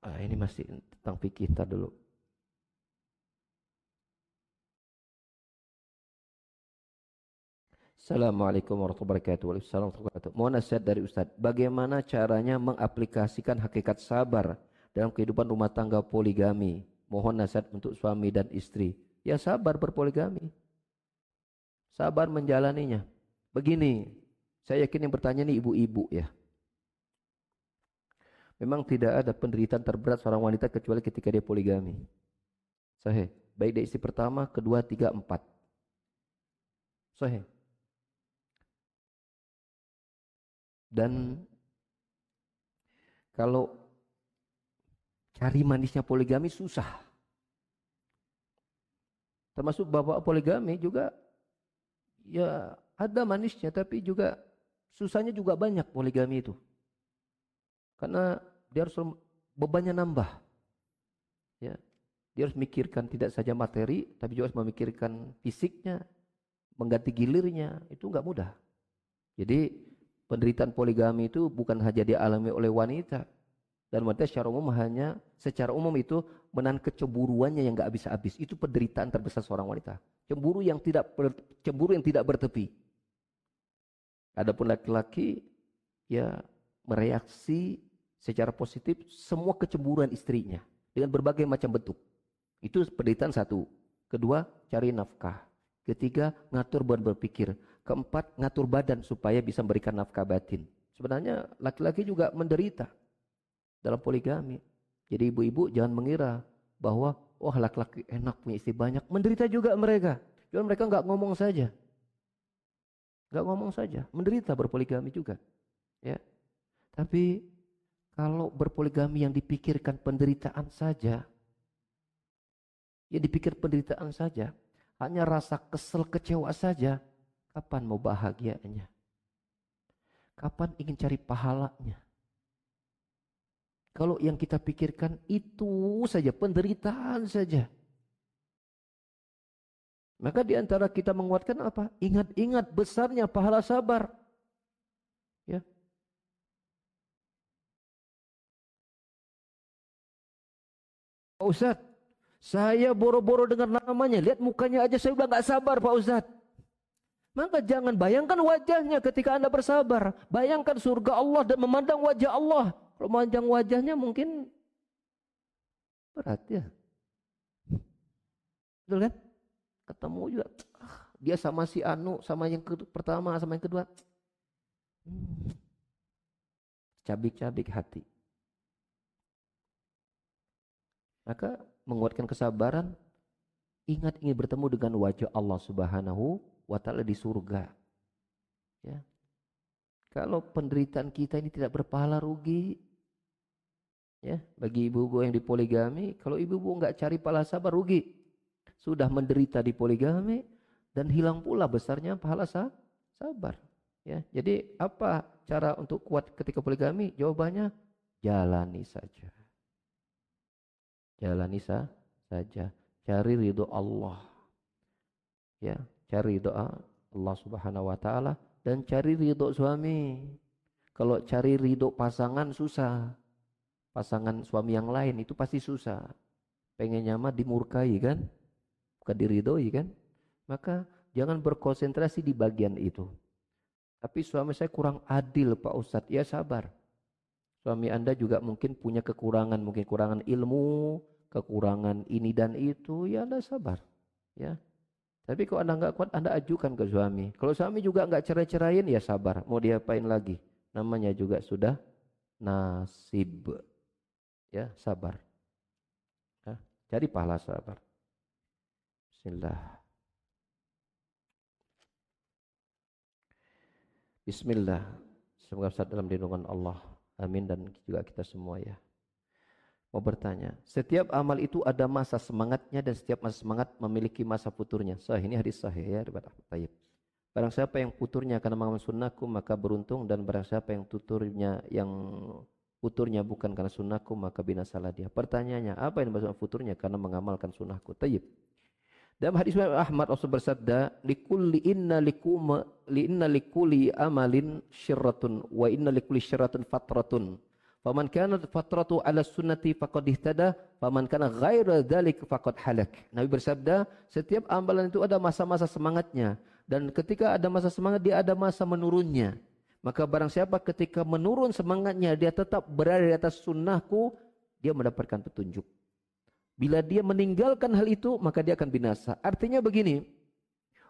Ah, ini masih tentang fikih dulu. Assalamualaikum warahmatullahi wabarakatuh. Waalaikumsalam warahmatullahi wabarakatuh. Mohon nasihat dari Ustaz. Bagaimana caranya mengaplikasikan hakikat sabar dalam kehidupan rumah tangga poligami? Mohon nasihat untuk suami dan istri. Ya sabar berpoligami. Sabar menjalaninya. Begini, saya yakin yang bertanya ini ibu-ibu ya. Memang tidak ada penderitaan terberat seorang wanita kecuali ketika dia poligami. Sahih. Baik dari istri pertama, kedua, tiga, empat. Sahih. Dan kalau cari manisnya poligami susah. Termasuk bapak poligami juga ya ada manisnya tapi juga susahnya juga banyak poligami itu. Karena dia harus bebannya nambah. Ya. Dia harus mikirkan tidak saja materi tapi juga harus memikirkan fisiknya, mengganti gilirnya, itu enggak mudah. Jadi penderitaan poligami itu bukan hanya dialami oleh wanita, dan wanita secara umum hanya secara umum itu menahan kecemburuannya yang nggak habis-habis. Itu penderitaan terbesar seorang wanita. Cemburu yang tidak cemburu yang tidak bertepi. Adapun laki-laki ya mereaksi secara positif semua kecemburuan istrinya dengan berbagai macam bentuk. Itu penderitaan satu. Kedua, cari nafkah. Ketiga, ngatur beban berpikir. Keempat, ngatur badan supaya bisa memberikan nafkah batin. Sebenarnya laki-laki juga menderita dalam poligami. Jadi ibu-ibu jangan mengira bahwa wah laki-laki enak punya istri banyak. Menderita juga mereka. Cuma mereka nggak ngomong saja. Nggak ngomong saja. Menderita berpoligami juga. Ya. Tapi kalau berpoligami yang dipikirkan penderitaan saja, ya dipikir penderitaan saja, hanya rasa kesel kecewa saja, kapan mau bahagianya? Kapan ingin cari pahalanya? Kalau yang kita pikirkan itu saja, penderitaan saja. Maka di antara kita menguatkan apa? Ingat-ingat besarnya pahala sabar. Ya. Pak Ustadz, saya boro-boro dengan namanya. Lihat mukanya aja saya udah gak sabar Pak Ustadz. Maka jangan bayangkan wajahnya ketika Anda bersabar. Bayangkan surga Allah dan memandang wajah Allah. Kalau manjang wajahnya mungkin berat ya. Betul kan? Ketemu juga. Dia sama si Anu, sama yang pertama, sama yang kedua. Cabik-cabik hati. Maka menguatkan kesabaran, ingat ingin bertemu dengan wajah Allah Subhanahu wa taala di surga. Ya. Kalau penderitaan kita ini tidak berpahala rugi, Ya, bagi ibu-ibu yang dipoligami, kalau ibu-ibu nggak cari pahala sabar rugi. Sudah menderita di poligami dan hilang pula besarnya pahala sabar. Ya, jadi apa cara untuk kuat ketika poligami? Jawabannya jalani saja. Jalani sa saja. Cari ridho Allah. Ya, cari doa Allah Subhanahu wa taala dan cari ridho suami. Kalau cari ridho pasangan susah pasangan suami yang lain itu pasti susah. Pengen nyaman dimurkai kan? Bukan diridhoi kan? Maka jangan berkonsentrasi di bagian itu. Tapi suami saya kurang adil Pak Ustadz. Ya sabar. Suami Anda juga mungkin punya kekurangan. Mungkin kekurangan ilmu, kekurangan ini dan itu. Ya Anda sabar. Ya. Tapi kalau Anda nggak kuat, Anda ajukan ke suami. Kalau suami juga nggak cerai-cerain, ya sabar. Mau diapain lagi? Namanya juga sudah nasib ya sabar. Ya, cari pahala sabar. Bismillah. Bismillah. Semoga besar dalam lindungan Allah. Amin dan juga kita semua ya. Mau bertanya, setiap amal itu ada masa semangatnya dan setiap masa semangat memiliki masa futurnya. Sahih ini hadis sahih ya riwayat Tayyib. Barang siapa yang futurnya karena mengamalkan sunnahku maka beruntung dan barang siapa yang tuturnya yang futurnya bukan karena sunnahku maka binasalah dia. Pertanyaannya, apa yang dimaksud futurnya karena mengamalkan sunnahku? Tayyib. Dalam hadis Ahmad Rasul bersabda, "Likulli inna likuma li inna likulli amalin syirratun wa inna likulli syirratin fatratun." Faman kana fatratu ala sunnati faqad ihtada, faman kana ghaira dzalik faqad halak. Nabi bersabda, setiap amalan itu ada masa-masa semangatnya dan ketika ada masa semangat dia ada masa menurunnya. Maka barang siapa ketika menurun semangatnya dia tetap berada di atas sunnahku, dia mendapatkan petunjuk. Bila dia meninggalkan hal itu, maka dia akan binasa. Artinya begini,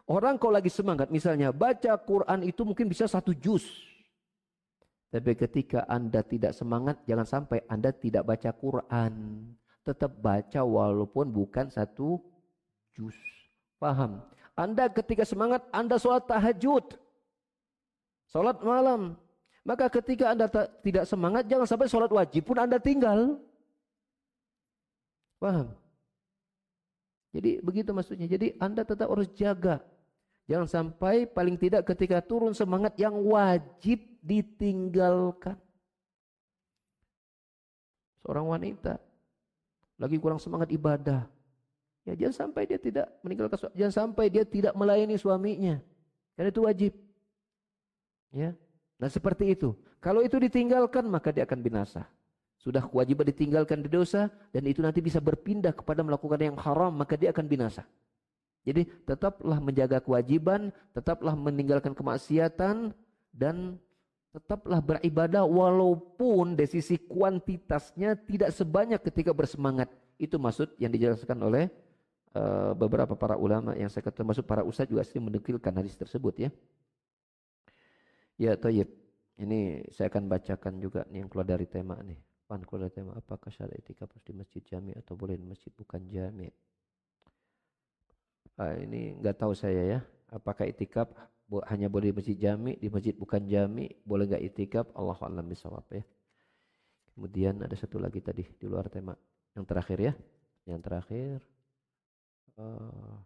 orang kalau lagi semangat, misalnya baca Quran itu mungkin bisa satu juz. Tapi ketika anda tidak semangat, jangan sampai anda tidak baca Quran. Tetap baca walaupun bukan satu juz. Paham? Anda ketika semangat, anda sholat tahajud. Sholat malam. Maka ketika Anda tidak semangat, jangan sampai sholat wajib pun Anda tinggal. Paham? Jadi begitu maksudnya. Jadi Anda tetap harus jaga. Jangan sampai paling tidak ketika turun semangat yang wajib ditinggalkan. Seorang wanita lagi kurang semangat ibadah. Ya jangan sampai dia tidak meninggalkan jangan sampai dia tidak melayani suaminya. Karena itu wajib. Ya. Nah seperti itu. Kalau itu ditinggalkan maka dia akan binasa. Sudah kewajiban ditinggalkan di dosa dan itu nanti bisa berpindah kepada melakukan yang haram maka dia akan binasa. Jadi tetaplah menjaga kewajiban, tetaplah meninggalkan kemaksiatan dan tetaplah beribadah walaupun dari sisi kuantitasnya tidak sebanyak ketika bersemangat. Itu maksud yang dijelaskan oleh uh, beberapa para ulama yang saya kata masuk para ustaz juga sering mendekilkan hadis tersebut ya. Ya, tayyib. Ini saya akan bacakan juga nih yang keluar dari tema nih. Pan keluar dari tema apakah syarat etika harus di masjid jami atau boleh di masjid bukan jami? Ah, ini nggak tahu saya ya. Apakah itikaf hanya boleh di masjid jami, di masjid bukan jami, boleh nggak itikaf? Allah alam bisawab ya. Kemudian ada satu lagi tadi di luar tema. Yang terakhir ya. Yang terakhir. Uh,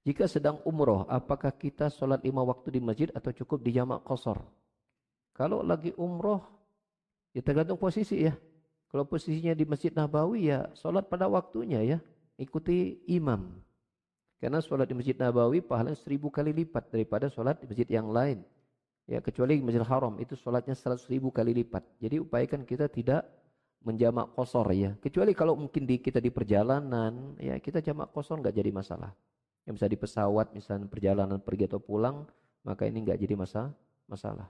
jika sedang umroh, apakah kita sholat lima waktu di masjid atau cukup di jamak kosor? Kalau lagi umroh, ya tergantung posisi ya. Kalau posisinya di Masjid Nabawi ya sholat pada waktunya ya ikuti imam. Karena sholat di Masjid Nabawi pahalanya seribu kali lipat daripada sholat di masjid yang lain. Ya, kecuali Masjid Haram itu sholatnya seratus ribu kali lipat. Jadi upayakan kita tidak menjamak kosor ya. Kecuali kalau mungkin di, kita di perjalanan, ya kita jamak kosor nggak jadi masalah. Yang bisa di pesawat, misalnya perjalanan pergi atau pulang, maka ini nggak jadi masa, masalah.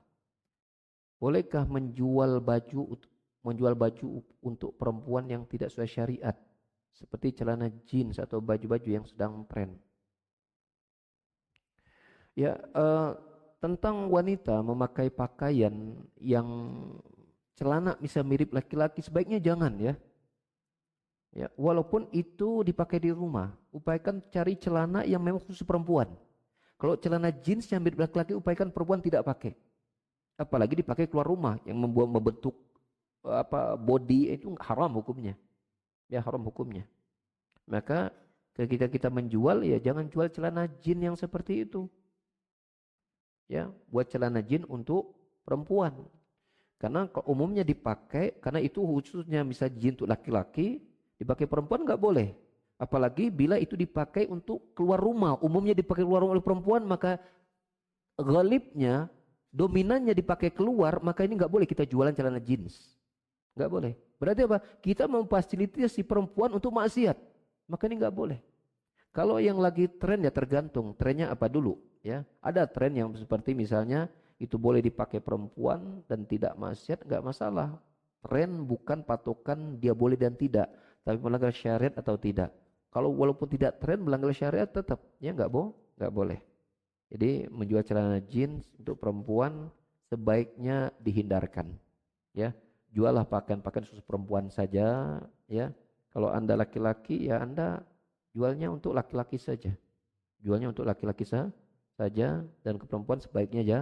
Bolehkah menjual baju menjual baju untuk perempuan yang tidak sesuai syariat? Seperti celana jeans atau baju-baju yang sedang tren. Ya, uh, tentang wanita memakai pakaian yang celana bisa mirip laki-laki sebaiknya jangan ya. Ya, walaupun itu dipakai di rumah, upayakan cari celana yang memang khusus perempuan. Kalau celana jeans yang mirip laki-laki, upayakan perempuan tidak pakai. Apalagi dipakai keluar rumah yang membuat membentuk apa body itu haram hukumnya ya haram hukumnya. Maka ketika kita menjual ya jangan jual celana jin yang seperti itu. Ya, buat celana jin untuk perempuan. Karena umumnya dipakai karena itu khususnya bisa jin untuk laki-laki, dipakai perempuan nggak boleh. Apalagi bila itu dipakai untuk keluar rumah, umumnya dipakai keluar rumah oleh perempuan maka galibnya dominannya dipakai keluar maka ini nggak boleh kita jualan celana jeans. Nggak boleh. Berarti apa? Kita memfasilitasi perempuan untuk maksiat. Maka ini nggak boleh. Kalau yang lagi tren ya tergantung. Trennya apa dulu? Ya, ada tren yang seperti misalnya itu boleh dipakai perempuan dan tidak maksiat nggak masalah. Tren bukan patokan dia boleh dan tidak, tapi melanggar syariat atau tidak. Kalau walaupun tidak tren melanggar syariat tetap ya nggak boh, nggak boleh. Jadi menjual celana jeans untuk perempuan sebaiknya dihindarkan. Ya, jualah pakaian-pakaian khusus perempuan saja ya. Kalau anda laki-laki ya anda jualnya untuk laki-laki saja. Jualnya untuk laki-laki saja dan ke perempuan sebaiknya ya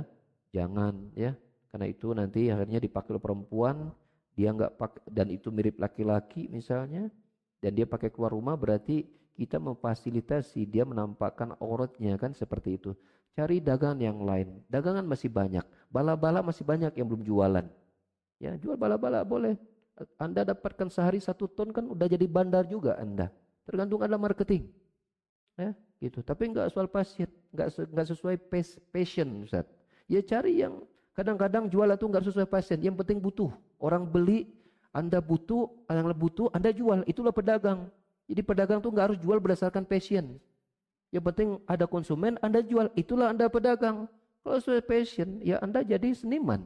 jangan ya. Karena itu nanti akhirnya dipakai oleh perempuan dia nggak pakai dan itu mirip laki-laki misalnya dan dia pakai keluar rumah berarti kita memfasilitasi dia menampakkan auratnya kan seperti itu. Cari dagangan yang lain. Dagangan masih banyak bala-bala masih banyak yang belum jualan Ya, jual bala-bala boleh. Anda dapatkan sehari satu ton kan udah jadi bandar juga Anda. Tergantung Anda marketing. Ya, gitu. Tapi enggak soal pasien, enggak enggak sesuai passion, Ustaz. Ya cari yang kadang-kadang jual itu enggak sesuai pasien, yang penting butuh. Orang beli, Anda butuh, yang butuh, Anda jual. Itulah pedagang. Jadi pedagang tuh enggak harus jual berdasarkan passion. Yang penting ada konsumen, Anda jual. Itulah Anda pedagang. Kalau sesuai passion, ya Anda jadi seniman.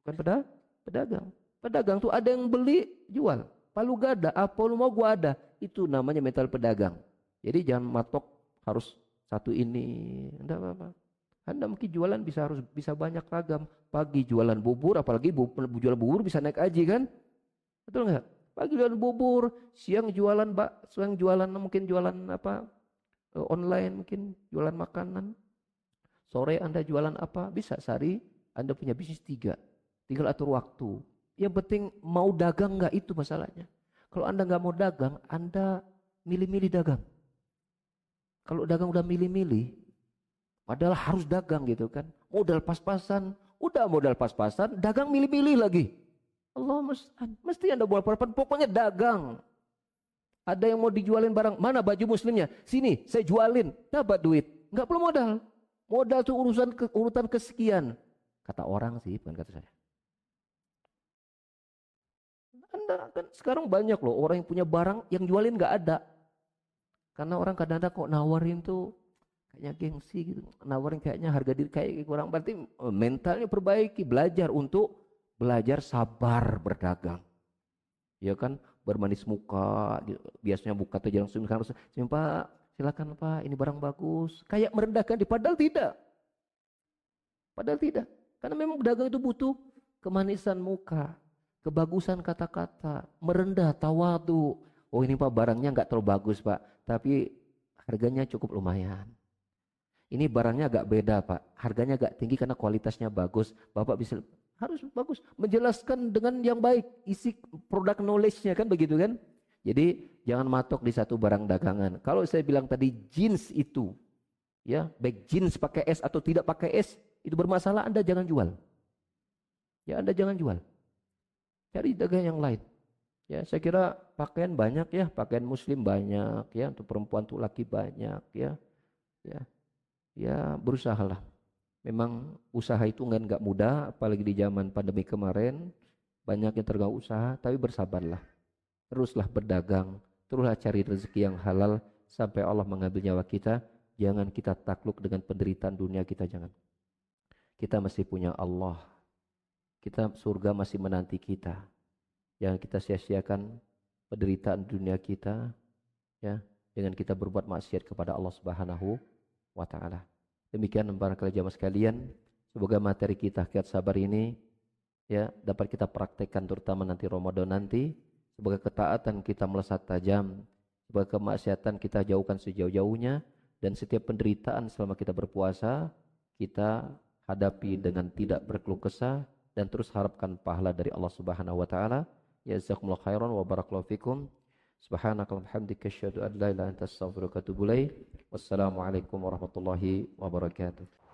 Bukan pedagang. Pedagang. Pedagang tuh ada yang beli, jual. Palu gada, apa lu mau gua ada. Itu namanya metal pedagang. Jadi jangan matok harus satu ini. Enggak apa-apa. Anda mungkin jualan bisa harus bisa banyak ragam. Pagi jualan bubur, apalagi bu, jual bubur bisa naik aji kan? Betul nggak? Pagi jualan bubur, siang jualan bak, siang jualan mungkin jualan apa? Eh, online mungkin jualan makanan. Sore Anda jualan apa? Bisa sehari Anda punya bisnis tiga. Tinggal atur waktu. Yang penting mau dagang nggak itu masalahnya. Kalau Anda nggak mau dagang, Anda milih-milih dagang. Kalau dagang udah milih-milih, padahal harus dagang gitu kan. Modal pas-pasan, udah modal pas-pasan, dagang milih-milih lagi. Allah. Mesti anda buat apa pokoknya dagang. Ada yang mau dijualin barang, mana baju muslimnya? Sini, saya jualin, dapat duit. Enggak perlu modal. Modal itu urusan ke, urutan kesekian. Kata orang sih, bukan kata saya. Kan sekarang banyak loh orang yang punya barang yang jualin nggak ada. Karena orang kadang-kadang kok nawarin tuh kayaknya gengsi gitu. Nawarin kayaknya harga diri kayak kurang. Berarti eh, mentalnya perbaiki, belajar untuk belajar sabar berdagang. Ya kan, bermanis muka, biasanya buka tuh senyum harus Pak, silakan Pak, ini barang bagus. Kayak merendahkan di padahal tidak. Padahal tidak. Karena memang berdagang itu butuh kemanisan muka, kebagusan kata-kata, merendah, tawadu. Oh ini Pak barangnya nggak terlalu bagus Pak, tapi harganya cukup lumayan. Ini barangnya agak beda Pak, harganya agak tinggi karena kualitasnya bagus. Bapak bisa harus bagus, menjelaskan dengan yang baik isi produk knowledge-nya kan begitu kan? Jadi jangan matok di satu barang dagangan. Kalau saya bilang tadi jeans itu, ya baik jeans pakai S atau tidak pakai S itu bermasalah, Anda jangan jual. Ya Anda jangan jual. Cari dagang yang lain. Ya, saya kira pakaian banyak ya, pakaian muslim banyak ya, untuk perempuan untuk laki banyak ya. Ya. Ya, berusahalah. Memang usaha itu kan nggak mudah, apalagi di zaman pandemi kemarin banyak yang terganggu usaha, tapi bersabarlah. Teruslah berdagang, teruslah cari rezeki yang halal sampai Allah mengambil nyawa kita. Jangan kita takluk dengan penderitaan dunia kita jangan. Kita masih punya Allah. Kita surga masih menanti kita. Jangan kita sia-siakan penderitaan dunia kita ya dengan kita berbuat maksiat kepada Allah Subhanahu wa taala. Demikian para jamaah sekalian, semoga materi kita kiat sabar ini ya dapat kita praktekkan terutama nanti Ramadan nanti. Semoga ketaatan kita melesat tajam, semoga kemaksiatan kita jauhkan sejauh-jauhnya dan setiap penderitaan selama kita berpuasa kita hadapi dengan tidak berkeluh kesah dan terus harapkan pahala dari Allah Subhanahu wa taala. Jazakumullah khairan wa barakallahu fikum. Subhanakallahumma hamdika asyhadu an la ilaha illa anta astaghfiruka wa atubu. Wassalamualaikum warahmatullahi wabarakatuh.